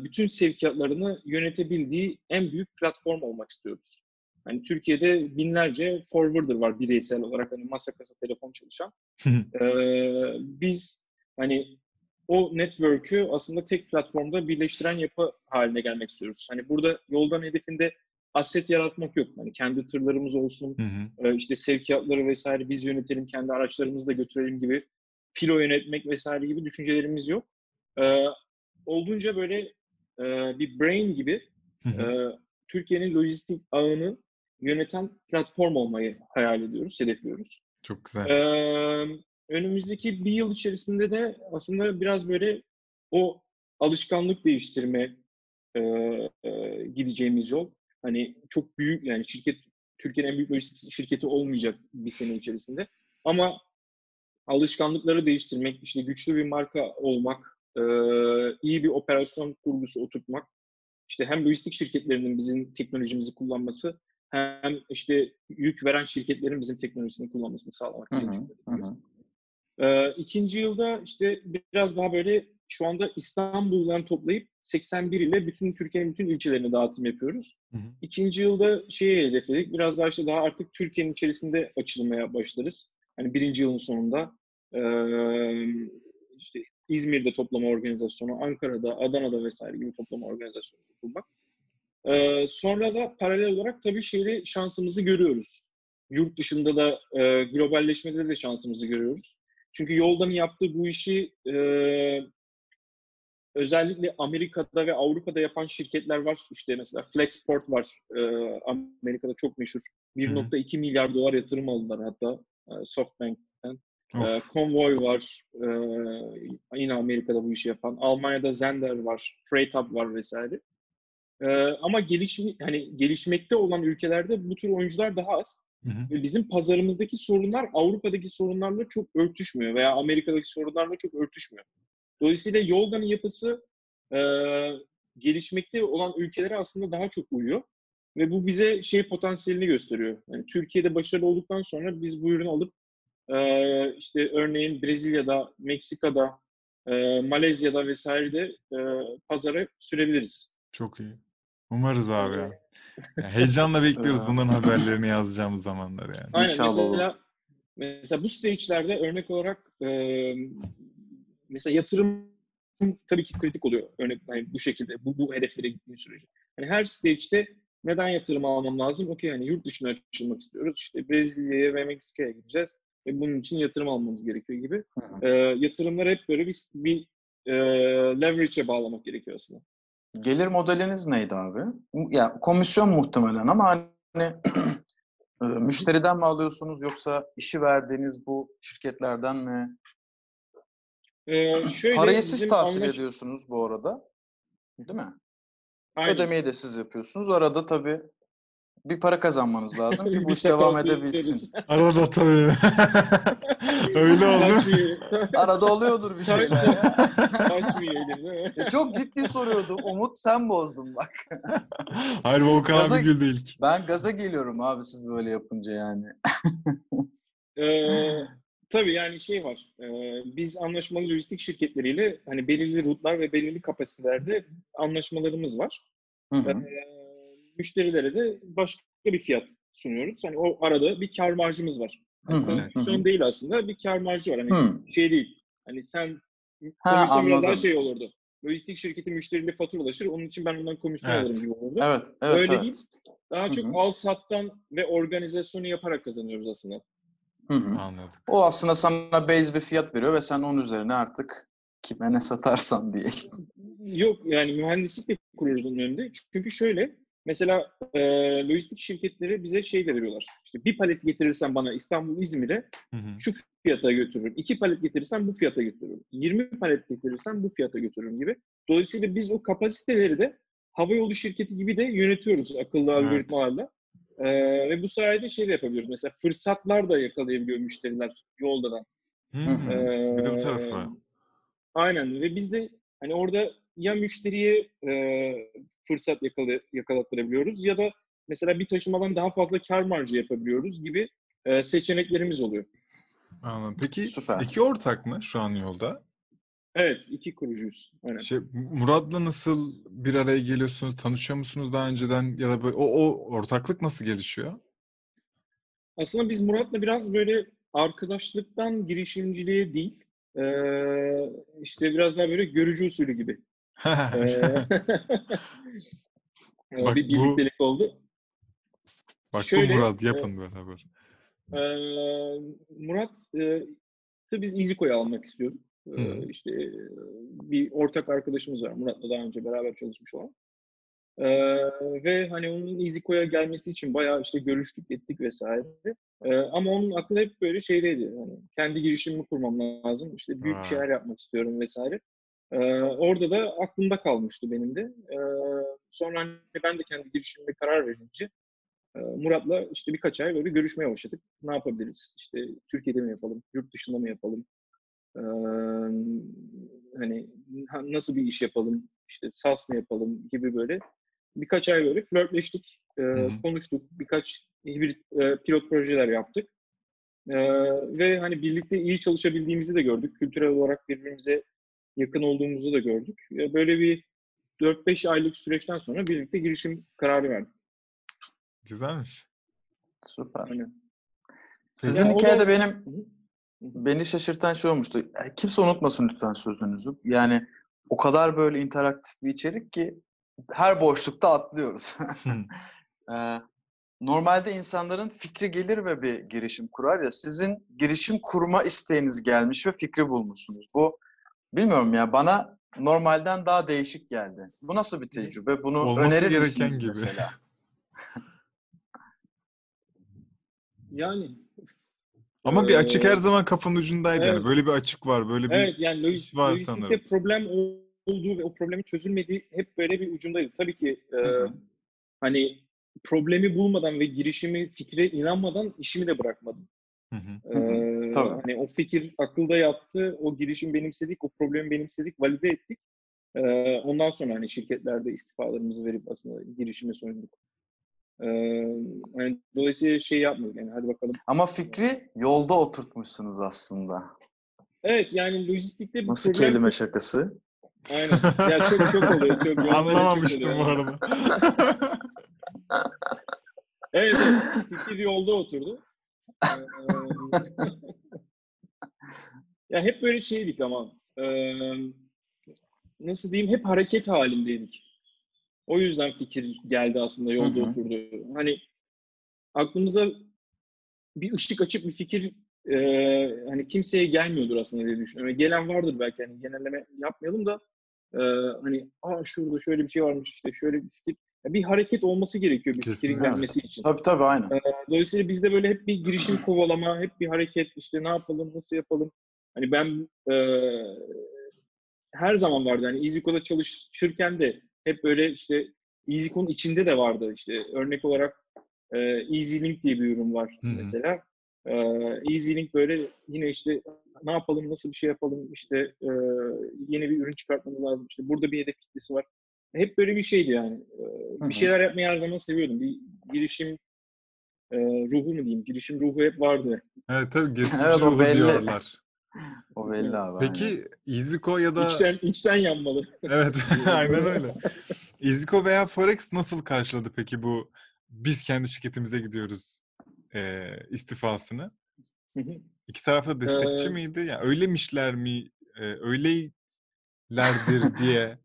bütün sevkiyatlarını yönetebildiği en büyük platform olmak istiyoruz. Hani Türkiye'de binlerce forwarder var bireysel olarak hani masa kasa telefon çalışan. ee, biz hani o network'ü aslında tek platformda birleştiren yapı haline gelmek istiyoruz. Hani burada yoldan hedefinde asset yaratmak yok. Hani kendi tırlarımız olsun, e, işte sevkiyatları vesaire biz yönetelim, kendi araçlarımızı da götürelim gibi filo yönetmek vesaire gibi düşüncelerimiz yok. Ee, olduğunca böyle e, bir brain gibi e, Türkiye'nin lojistik ağını yöneten platform olmayı hayal ediyoruz, hedefliyoruz. Çok güzel. Ee, önümüzdeki bir yıl içerisinde de aslında biraz böyle o alışkanlık değiştirme e, e, gideceğimiz yol. Hani çok büyük yani şirket Türkiye'nin en büyük lojistik şirketi olmayacak bir sene içerisinde. Ama alışkanlıkları değiştirmek, işte güçlü bir marka olmak, e, iyi bir operasyon kurgusu oturtmak, işte hem lojistik şirketlerinin bizim teknolojimizi kullanması hem işte yük veren şirketlerin bizim teknolojisini kullanmasını sağlamak için. Ee, ikinci yılda işte biraz daha böyle şu anda İstanbul'dan toplayıp 81 ile bütün Türkiye'nin bütün ilçelerine dağıtım yapıyoruz. Hı hı. İkinci yılda şeyi hedefledik. Biraz daha işte daha artık Türkiye'nin içerisinde açılmaya başlarız. Hani birinci yılın sonunda e, işte İzmir'de toplama organizasyonu, Ankara'da, Adana'da vesaire gibi toplama organizasyonu kurmak. Ee, sonra da paralel olarak tabii şeyde şansımızı görüyoruz. Yurt dışında da e, globalleşmede de şansımızı görüyoruz. Çünkü Yoldan'ın yaptığı bu işi e, özellikle Amerika'da ve Avrupa'da yapan şirketler var. İşte mesela Flexport var. E, Amerika'da çok meşhur. 1.2 milyar dolar yatırım aldılar hatta e, SoftBank'ten. E, Convoy var. E, yine Amerika'da bu işi yapan. Almanya'da Zender var. FreightHub var vesaire. Ee, ama gelişmi, hani gelişmekte olan ülkelerde bu tür oyuncular daha az. Hı hı. Ve bizim pazarımızdaki sorunlar Avrupa'daki sorunlarla çok örtüşmüyor veya Amerika'daki sorunlarla çok örtüşmüyor. Dolayısıyla Yoldan'ın yapısı e, gelişmekte olan ülkelere aslında daha çok uyuyor. Ve bu bize şey potansiyelini gösteriyor. Yani Türkiye'de başarılı olduktan sonra biz bu ürünü alıp e, işte örneğin Brezilya'da, Meksika'da, e, Malezya'da vesairede e, pazara sürebiliriz. Çok iyi. Umarız abi ya. ya heyecanla *laughs* bekliyoruz bunların *laughs* haberlerini yazacağımız zamanlar yani. Aynen İnşallah mesela, mesela bu stage'lerde örnek olarak e, mesela yatırım tabii ki kritik oluyor. Örnek yani bu şekilde bu, bu hedeflere gittiğin sürece. Hani her stage'de neden yatırım almam lazım? Okey yani yurt dışına açılmak istiyoruz. İşte Brezilya'ya ve Meksika'ya gideceğiz. Ve bunun için yatırım almamız gerekiyor gibi. E, yatırımları hep böyle bir, bir e, leverage'e bağlamak gerekiyor aslında. Gelir modeliniz neydi abi? Ya komisyon muhtemelen ama hani *clears throat* müşteriden mi alıyorsunuz yoksa işi verdiğiniz bu şirketlerden mi? Ee, şöyle, Parayı siz tahsil anlaş... ediyorsunuz bu arada. Değil mi? Aynen. Ödemeyi de siz yapıyorsunuz. Arada tabii bir para kazanmanız lazım ki *laughs* bu iş devam edebilsin. *laughs* Arada tabii. *laughs* Öyle oldu. Arada oluyordur bir şeyler ya. E, çok ciddi soruyordu. Umut sen bozdun bak. Hayır Volkan gaza, abi güldü ilk. Ben gaza geliyorum abi siz böyle yapınca yani. ee, tabii yani şey var. E, biz anlaşmalı lojistik şirketleriyle hani belirli rutlar ve belirli kapasitelerde anlaşmalarımız var. Hı hı. E, müşterilere de başka bir fiyat sunuyoruz. Hani o arada bir kar marjımız var. Yani komisyon değil aslında bir kar marjı var. Hani hı. şey değil. Hani sen ha, komisyon biraz daha şey olurdu. Lojistik şirketi müşteriyle faturalaşır. Onun için ben ondan komisyon evet. alırım gibi olurdu. Evet, evet, Öyle evet. değil. Daha Hı-hı. çok al sattan ve organizasyonu yaparak kazanıyoruz aslında. Hı-hı. Anladım. O aslında sana base bir fiyat veriyor ve sen onun üzerine artık kime ne satarsan diye. Yok yani mühendislik de kuruyoruz onun önünde. Çünkü şöyle Mesela e, lojistik şirketleri bize şey veriyorlar. İşte bir palet getirirsen bana İstanbul İzmir'e şu fiyata götürürüm. İki palet getirirsen bu fiyata götürürüm. 20 palet getirirsen bu fiyata götürürüm gibi. Dolayısıyla biz o kapasiteleri de havayolu şirketi gibi de yönetiyoruz akıllı evet. algoritmalarla. Ee, ve bu sayede şey de yapabiliyoruz. Mesela fırsatlar da yakalayabiliyor müşteriler yoldadan. Hmm, Ee, bir de bu tarafı. Aynen ve biz de hani orada ya müşteriye e, fırsat yakala, yakalattırabiliyoruz ya da mesela bir taşımadan daha fazla kar marjı yapabiliyoruz gibi e, seçeneklerimiz oluyor. Anladım. Peki Süper. iki ortak mı şu an yolda? Evet, iki kurucuyuz. Aynen. Şey, Murat'la nasıl bir araya geliyorsunuz? Tanışıyor musunuz daha önceden ya da böyle o, o ortaklık nasıl gelişiyor? Aslında biz Murat'la biraz böyle arkadaşlıktan girişimciliğe değil, e, işte biraz daha böyle görücü usulü gibi. E, e, *laughs* Bak bir bu- birliktelik oldu. Bak şöyle, bu Murat e, yapın beraber. Ee, Murat e, tabii biz EasyCo'yu almak istiyorduk. Ee, Hı. işte e, bir ortak arkadaşımız var. Murat'la daha önce beraber çalışmış olan. Ee, ve hani onun EasyCo'ya gelmesi için bayağı işte görüştük, ettik vesaire. Ee, ama onun aklı hep böyle şeydeydi. Hani kendi girişimimi kurmam lazım. İşte büyük Ha. şeyler yapmak istiyorum vesaire. Ee, orada da aklımda kalmıştı benim de. Ee, sonra hani ben de kendi girişimime karar verince ee, Murat'la işte birkaç ay böyle görüşmeye başladık. Ne yapabiliriz? İşte Türkiye'de mi yapalım? Yurt dışında mı yapalım? Ee, hani ha- nasıl bir iş yapalım? İşte SAS mı yapalım gibi böyle birkaç ay böyle flörtleştik, e, konuştuk. Birkaç hibrit e, pilot projeler yaptık. Ee, ve hani birlikte iyi çalışabildiğimizi de gördük. Kültürel olarak birbirimize yakın olduğumuzu da gördük. Böyle bir 4-5 aylık süreçten sonra birlikte girişim kararı verdik. Güzelmiş. Süper. Aynen. Sizin Ya o da- hikayede benim beni şaşırtan şey olmuştu. Kimse unutmasın lütfen sözünüzü. Yani o kadar böyle interaktif bir içerik ki her boşlukta atlıyoruz. *laughs* Ee, normalde insanların fikri gelir ve bir girişim kurar ya sizin girişim kurma isteğiniz gelmiş ve fikri bulmuşsunuz. Bu bilmiyorum ya bana normalden daha değişik geldi. Bu nasıl bir tecrübe? Bunu Olması önerir gereken misiniz gibi. mesela? *laughs* Yani Ama bir açık her Ee, zaman kafanın ucundaydı yani. evet. Böyle bir açık var. Böyle bir evet yani lojis, var lojistikte sanırım. problem olduğu ve o problemin çözülmediği hep böyle bir ucundaydı. Tabii ki e, hani problemi bulmadan ve girişimi fikre inanmadan işimi de bırakmadım. Hı hı. Hı. Ee, Tabii. hani o fikir akılda yattı, o girişim benimsedik, o problemi benimsedik, valide ettik. Ee, ondan sonra hani şirketlerde istifalarımızı verip aslında girişime sunduk. Ee, yani dolayısıyla şey yapmıyorduk yani hadi bakalım. Ama fikri yolda oturtmuşsunuz aslında. Evet yani lojistikte bir Nasıl problem kelime çok- şakası? Aynen. Ya çok çok oluyor. Çok çok Anlamamıştım bu oluyor. arada. Evet, evet. Fikir yolda oturdu. Ya hep böyle şeydik ama ee, nasıl diyeyim hep hareket halindeydik. O yüzden fikir geldi aslında yolda Hı hı. oturdu. Hani aklımıza bir ışık açıp bir fikir ee, hani kimseye gelmiyordur aslında diye düşünüyorum. Gelen vardır belki hani genelleme yapmayalım da ee, hani aa şurada şöyle bir şey varmış işte şöyle bir fikir. Ya bir hareket olması gerekiyor bir fikrin Kesinlikle. gelmesi için. Tabii tabii aynen. Dolayısıyla bizde böyle hep bir girişim kovalama, hep bir hareket, işte ne yapalım, nasıl yapalım. Hani ben e, her zaman vardı. Yani EasyCo'da çalışırken de hep böyle işte EasyCo'nun içinde de vardı. İşte örnek olarak e, EasyLink diye bir ürün var Hı hı. mesela. E, EasyLink böyle yine işte ne yapalım, nasıl bir şey yapalım, işte e, yeni bir ürün çıkartmamız lazım. İşte burada bir hedef kitlesi var. Hep böyle bir şeydi yani. E, bir şeyler yapmayı her zaman seviyordum. Bir girişim e, ruhu mu diyeyim? Girişim ruhu hep vardı. Evet tabii *laughs* Evet, o ruhu belli. diyorlar. O belli abi. aynen. Peki EasyCo ya da İçten, içten yanmalı. evet *laughs* *laughs* aynen öyle. EasyCo veya Forex nasıl karşıladı peki bu biz kendi şirketimize gidiyoruz e, istifasını? İki taraf da destekçi Ee, miydi? Yani öylemişler mi? E, öylelerdir *laughs* diye.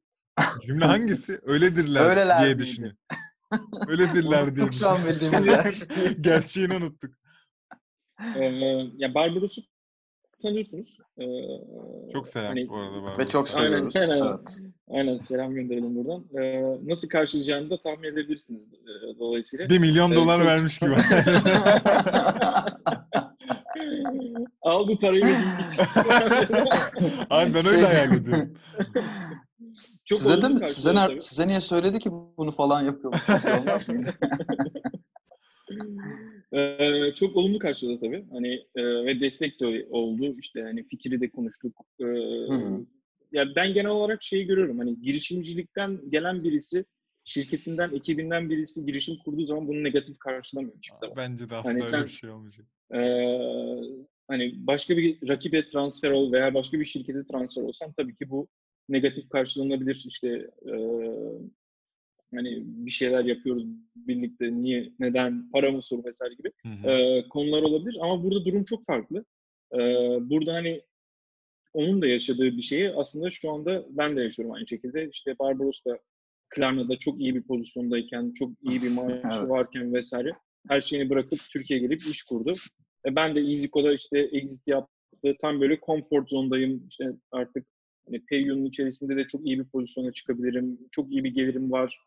Cümle hangisi? Öyledirler Öyleler diye düşünüyor. Öyledirler diye Unuttuk şu an bildiğimiz. Gerçeğini unuttuk. e, ya Barbaros'u tanıyorsunuz. E, Çok selam hani- bu arada. Ve çok Aynen, seviyoruz. aynen. Evet. Aynen selam gönderelim buradan. E, nasıl karşılayacağını da tahmin edebilirsiniz e, dolayısıyla. Bir milyon Evet, dolar çok- vermiş gibi. *laughs* Al bu parayı ve. Abi *laughs* ben öyle Şey- hayal ediyorum. Çok size de mi? Size, size niye söyledi ki bunu falan yapıyormuş? *laughs* Çok iyi olmaz mıydı? Ee, çok olumlu karşıladı tabii. Hani e, ve destek de oldu. İşte hani fikri de konuştuk. Ee, ya ben genel olarak şeyi görüyorum. Hani girişimcilikten gelen birisi şirketinden, ekibinden birisi girişim kurduğu zaman bunu negatif karşılamıyor hiçbir zaman. Bence de aslında Hani öyle sen- bir şey olmayacak. Ee, hani başka bir rakibe transfer ol veya başka bir şirkete transfer olsan tabii ki bu negatif karşılanabilir. İşte e, hani bir şeyler yapıyoruz birlikte niye neden para mı sor vesaire gibi Hı hı. e, konular olabilir ama burada durum çok farklı. E, burada hani onun da yaşadığı bir şeyi aslında şu anda ben de yaşıyorum aynı şekilde. İşte Barbaros da Klarna'da çok iyi bir pozisyondayken, çok iyi bir *laughs* maaşı Evet. varken vesaire her şeyini bırakıp Türkiye'ye gelip iş kurdu. E ben de EasyCo'da işte exit yaptı. Tam böyle comfort zondayım. İşte artık hani Payone'un içerisinde de çok iyi bir pozisyona çıkabilirim. Çok iyi bir gelirim var.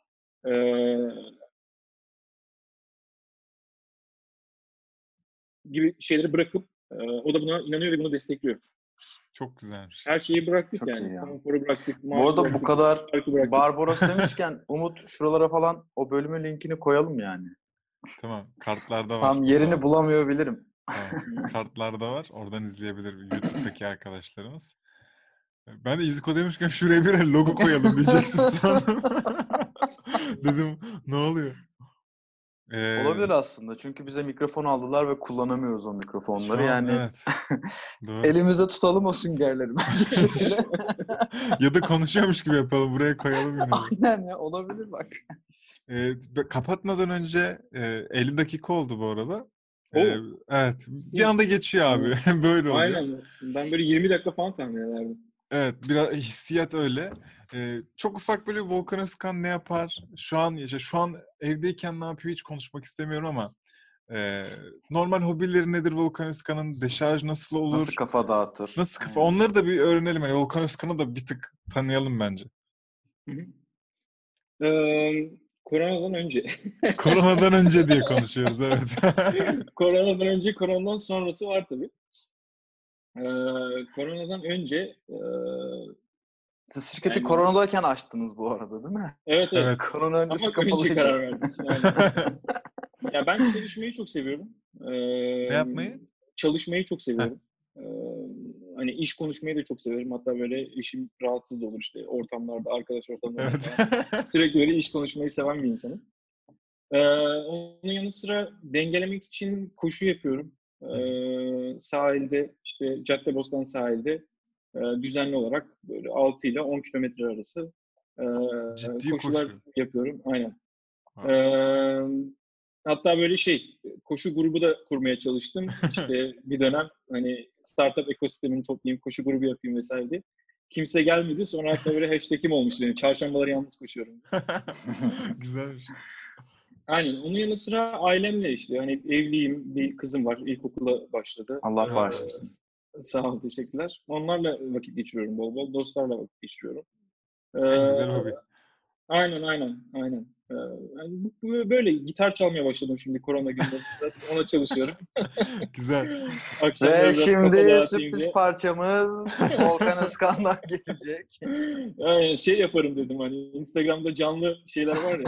Gibi şeyleri bırakıp e, o da buna inanıyor ve bunu destekliyor. Çok güzelmiş. Her şeyi bıraktık Çok yani. ya. Konforu bıraktık. Bu arada bu kadar. Barbaros *laughs* demişken Umut şuralara falan o bölümün linkini koyalım yani. Tamam. Kartlarda var. Tam yerini Tamam. bulamıyor bilirim. Tamam. *laughs* Kartlarda var. Oradan izleyebilir YouTube'daki arkadaşlarımız. Ben de İziko demişken şuraya bir logo koyalım diyeceksin sandım. *laughs* *laughs* Dedim ne oluyor? Ee, Olabilir aslında çünkü bize mikrofon aldılar ve kullanamıyoruz o mikrofonları. an yani evet. *laughs* Doğru. elimize tutalım o süngerleri bence *laughs* ya da konuşuyormuş gibi yapalım. Buraya koyalım yine. Aynen ya olabilir bak. Ee, kapatmadan önce e, 50 dakika oldu bu arada. Oo. Ee, evet. Bir anda geçiyor abi. Böyle oluyor. Aynen. Ben böyle 20 dakika falan tahmin ederdim. Evet, biraz hissiyat öyle. Ee, çok ufak böyle Volkan Özkan ne yapar? Şu an yaşa, şu an evdeyken ne yapıyor hiç konuşmak istemiyorum ama e, normal hobileri nedir Volkan Özkan'ın? Deşarj nasıl olur? Nasıl kafa dağıtır? Nasıl kafa? Aynen. Onları da bir öğrenelim. Yani Volkan Özkan'ı da bir tık tanıyalım bence. Hı hı. Ee, koronadan önce. *laughs* Koronadan önce diye konuşuyoruz evet. *laughs* koronadan önce, koronadan sonrası var tabii. Ee, koronadan önce e, Siz şirketi Yani- koronadayken açtınız bu arada değil mi? evet evet. Evet. Korona öncesi Ama kapalıydı. karar verdik. *laughs* Yani. ya ben çalışmayı çok seviyorum. Ee, Ne yapmayı? Çalışmayı çok seviyorum. Ee, hani iş konuşmayı da çok severim. Hatta böyle işim rahatsız olur işte ortamlarda, arkadaş ortamlarında evet. Sürekli böyle iş konuşmayı seven bir insanım. Ee, onun yanı sıra dengelemek için koşu yapıyorum. Ee, sahilde, işte Caddebostan sahilde düzenli olarak böyle 6 ile 10 kilometre arası e, Ciddi koşular koşu. yapıyorum. Aynen. Ha. Ee, hatta böyle şey, koşu grubu da kurmaya çalıştım. *laughs* İşte bir dönem hani startup ekosistemini toplayayım, koşu grubu yapayım vesaire diye. Kimse gelmedi. Sonra hatta böyle hashtag'im olmuştu benim. Çarşambaları yalnız koşuyorum. *laughs* Güzelmiş. Aynen. Onun yanı sıra ailemle işte. Hani evliyim, bir kızım var. İlkokula başladı. Allah Ee, bağışlasın. Sağ ol, teşekkürler. Onlarla vakit geçiriyorum bol bol. Dostlarla vakit geçiriyorum. En güzel hobi. Aynen, aynen, aynen. Ee, yani bu- bu- böyle gitar çalmaya başladım şimdi korona. Biraz ona çalışıyorum. *laughs* Güzel. *laughs* Ve şimdi sürpriz diye. parçamız Volkan *laughs* Özkan'dan gelecek. Yani şey yaparım dedim hani Instagram'da canlı şeyler var ya.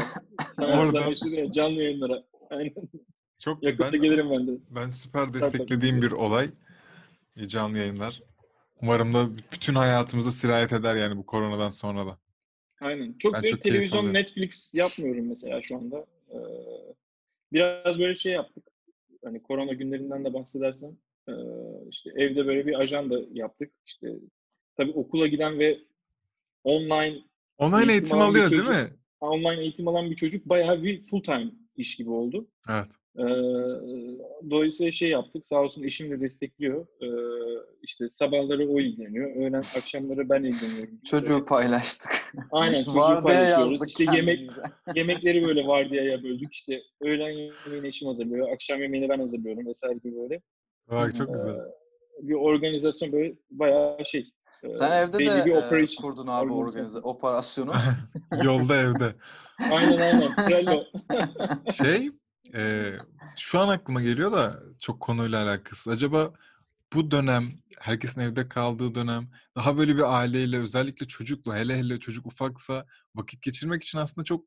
Sanatçılar ya canlı yayınlara. Aynen. Çok Yakında ben gelirim ben de. ben süper desteklediğim bir olay. Canlı yayınlar. Umarım da bütün hayatımıza sirayet eder yani bu koronadan sonra da. Aynen. Çok Ben böyle çok televizyon. Netflix yapmıyorum mesela şu anda. Ee, biraz böyle şey yaptık. Hani korona günlerinden de bahsedersem ee, işte evde böyle bir ajanda yaptık. İşte tabii okula giden ve online Online Eğitim eğitim alıyor değil çocuk. mi? online eğitim alan bir çocuk bayağı bir full time iş gibi oldu. Evet. Ee, dolayısıyla şey yaptık. Sağ olsun eşim de destekliyor. Ee, işte sabahları o ilgileniyor. Öğlen akşamları ben ilgileniyorum. Çocuğu paylaştık. Aynen *laughs* çocuğu paylaşıyoruz. İşte yemek *laughs* yemekleri böyle vardiyaya böldük. İşte öğlen yemeğini eşim hazırlıyor. Akşam yemeğini ben hazırlıyorum vesaire gibi böyle. Bak çok güzel. Bir organizasyon böyle bayağı şey. e, Sen evde belli de bir e, operation, kurdun abi organizasyon. organize operasyonu. *laughs* Yolda evde. Aynen aynen. Trello. Şey, e, şu an aklıma geliyor da çok konuyla alakası. Acaba bu dönem, herkesin evde kaldığı dönem, daha böyle bir aileyle, özellikle çocukla, hele hele çocuk ufaksa vakit geçirmek için aslında çok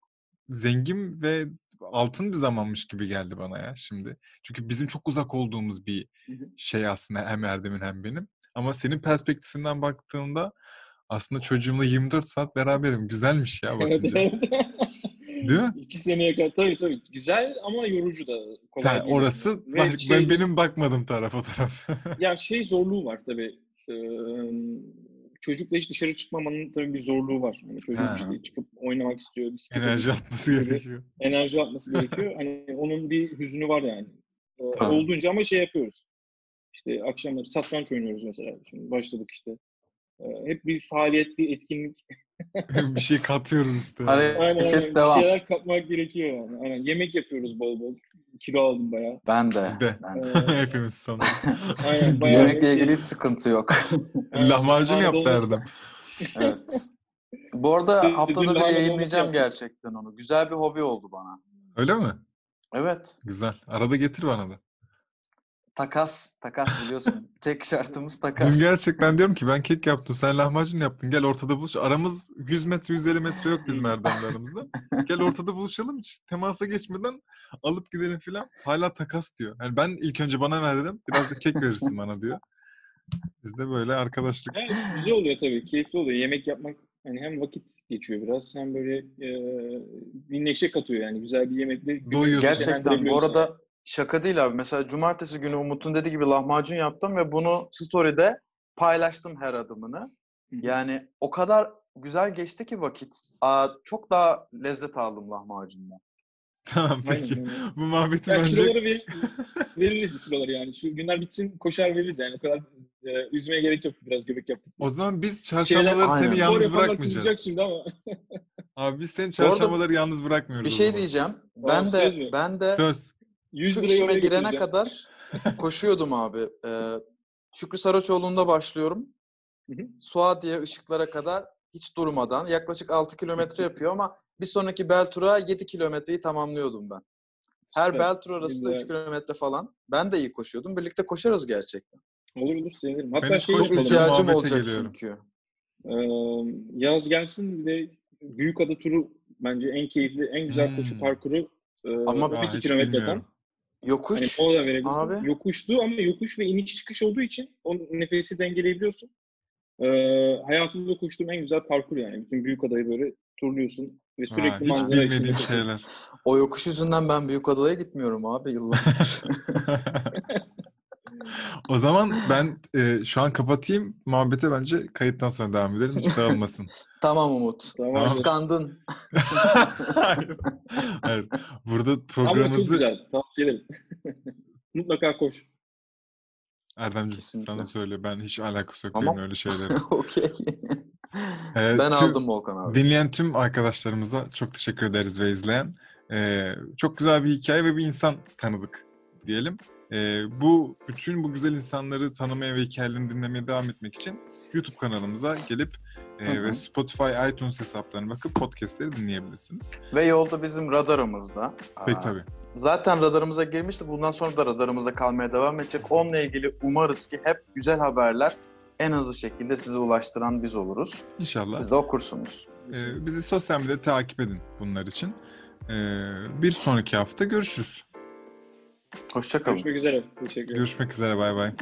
zengin ve altın bir zamanmış gibi geldi bana ya şimdi. Çünkü bizim çok uzak olduğumuz bir şey aslında hem Erdem'in hem benim. Ama senin perspektifinden baktığımda aslında çocuğumla 24 saat beraberim. Güzelmiş ya *laughs* Evet, bakınca. evet. Değil mi? İki seneye kadar tabii tabii. Güzel ama yorucu da. Kolay değil. orası Ve şey- ben benim bakmadım taraf o taraf. *laughs* Ya şey zorluğu var tabii. Ee, çocukla hiç dışarı çıkmamanın tabii bir zorluğu var. Hani çocuk Ha. işte çıkıp oynamak istiyor. bisiklete Enerji atması gibi gerekiyor. Enerji atması *laughs* gerekiyor. Hani onun bir hüznü var yani. Ee, Tamam. Olduğunca ama şey yapıyoruz. İşte akşamları satranç oynuyoruz mesela. Şimdi başladık işte. Ee, hep bir faaliyet, bir etkinlik. *laughs* *laughs* bir şey katıyoruz işte. Aynen Hareket aynen. Bir devam. şeyler katmak gerekiyor yani. Aynen. Yemek yapıyoruz bol bol. Kilo aldım bayağı. Ben de. Bizde. Ben de. Ee, *laughs* Hepimiz sanırım. *laughs* aynen, bayağı Yemekle şey- ilgili hiç sıkıntı yok. Aynen. Lahmacun yaptı. Erdem. evet. Bu arada Dün- haftada bir yayınlayacağım gerçekten onu. Güzel bir hobi oldu bana. Öyle mi? Evet. Güzel. Arada getir bana da. Takas. Takas biliyorsun. *laughs* Tek şartımız takas. Dün gerçekten diyorum ki ben kek yaptım. Sen lahmacun yaptın. Gel ortada buluş. Aramız 100 metre 150 metre yok bizim Erdem'le aramızda. *laughs* Gel ortada buluşalım. Hiç temasa geçmeden alıp gidelim filan. Hala takas diyor. Yani ben ilk önce bana ver dedim. Biraz da kek verirsin bana diyor. Biz de böyle arkadaşlık. Evet, güzel oluyor tabii. Keyifli oluyor. Yemek yapmak hani hem vakit geçiyor biraz hem böyle e, bir neşe katıyor yani. Güzel bir yemekle Doyuyorsun. Gerçekten bu arada şaka değil abi. Mesela cumartesi günü Umut'un dediği gibi lahmacun yaptım ve bunu story'de paylaştım her adımını. Yani o kadar güzel geçti ki vakit. Aa, çok daha lezzet aldım lahmacundan. *laughs* Tamam peki. aynen. Bu muhabbeti Ya bence kiloları ver, veririz kiloları yani. Şu günler bitsin koşar veririz yani. O kadar e, üzmeye gerek yok. Biraz göbek yaptık. o zaman biz Şeyler- çarşambaları Aynen. seni yalnız bırakmayacağız. şimdi ama. Abi biz seni çarşambaları yalnız bırakmıyoruz. Bir şey diyeceğim. Ben söz de ben de Söz. 100 şu işime girene kadar koşuyordum abi. Ee, Şükrü Saraçoğlu'nda başlıyorum. Hı hı. Suadiye ışıklara kadar hiç durmadan. Yaklaşık 6 kilometre *laughs* yapıyor ama bir sonraki Beltur'a 7 kilometreyi tamamlıyordum ben. Her Süper. Beltur arasında Güzel. 3 kilometre falan. Ben de iyi koşuyordum. Birlikte koşarız gerçekten. Olur olur sevinirim. Hatta Ben şey. Çok yapalım. ihtiyacım olacak geliyorum. çünkü. Ee, yaz gelsin bir de Büyükada turu bence en keyifli, en güzel Hmm. koşu parkuru. Ee, Ama- 12 Aa, hiç kilometre bilmiyorum. tam. Yokuş. Hani mola verebilirsin. abi. Yokuşlu ama yokuş ve iniş çıkış olduğu için o nefesi dengeleyebiliyorsun. Ee, hayatımda koştuğum en güzel parkur yani. Bütün büyük adayı böyle turluyorsun ve sürekli Ha, hiç manzara içinde şeyler. O yokuş yüzünden ben Büyükada'ya gitmiyorum abi yıllardır. *laughs* o zaman ben e, şu an kapatayım. Muhabbete bence kayıttan sonra devam edelim. Hiç dağılmasın. *laughs* tamam Umut. Tamam. Kıskandın. *laughs* Hayır. Hayır. Burada Ama çok programımızı güzel. Tavsiye ederim. *laughs* Mutlaka koş. Erdemciğim Kesinlikle. sana söyle. Ben hiç alakası yok Ama- benim öyle şeylere. Okey. Ee, ben tüm- aldım Volkan abi. Dinleyen tüm arkadaşlarımıza çok teşekkür ederiz ve izleyen. Ee, çok güzel bir hikaye ve bir insan tanıdık diyelim. Ee, bu bütün bu güzel insanları tanımaya ve hikayelerini dinlemeye devam etmek için YouTube kanalımıza gelip e, Hı hı. ve Spotify, iTunes hesaplarına bakıp podcastleri dinleyebilirsiniz. Ve yolda bizim radarımızda. Peki tabii. Zaten radarımıza girmişti. Bundan sonra da radarımızda kalmaya devam edecek. Onunla ilgili umarız ki hep güzel haberler en hızlı şekilde size ulaştıran biz oluruz. İnşallah. Siz de okursunuz. Ee, bizi sosyal medyada takip edin bunlar için. Ee, bir sonraki hafta görüşürüz. Hoşçakalın. Görüşmek üzere. Teşekkür ederim. Görüşmek üzere. Bay bay.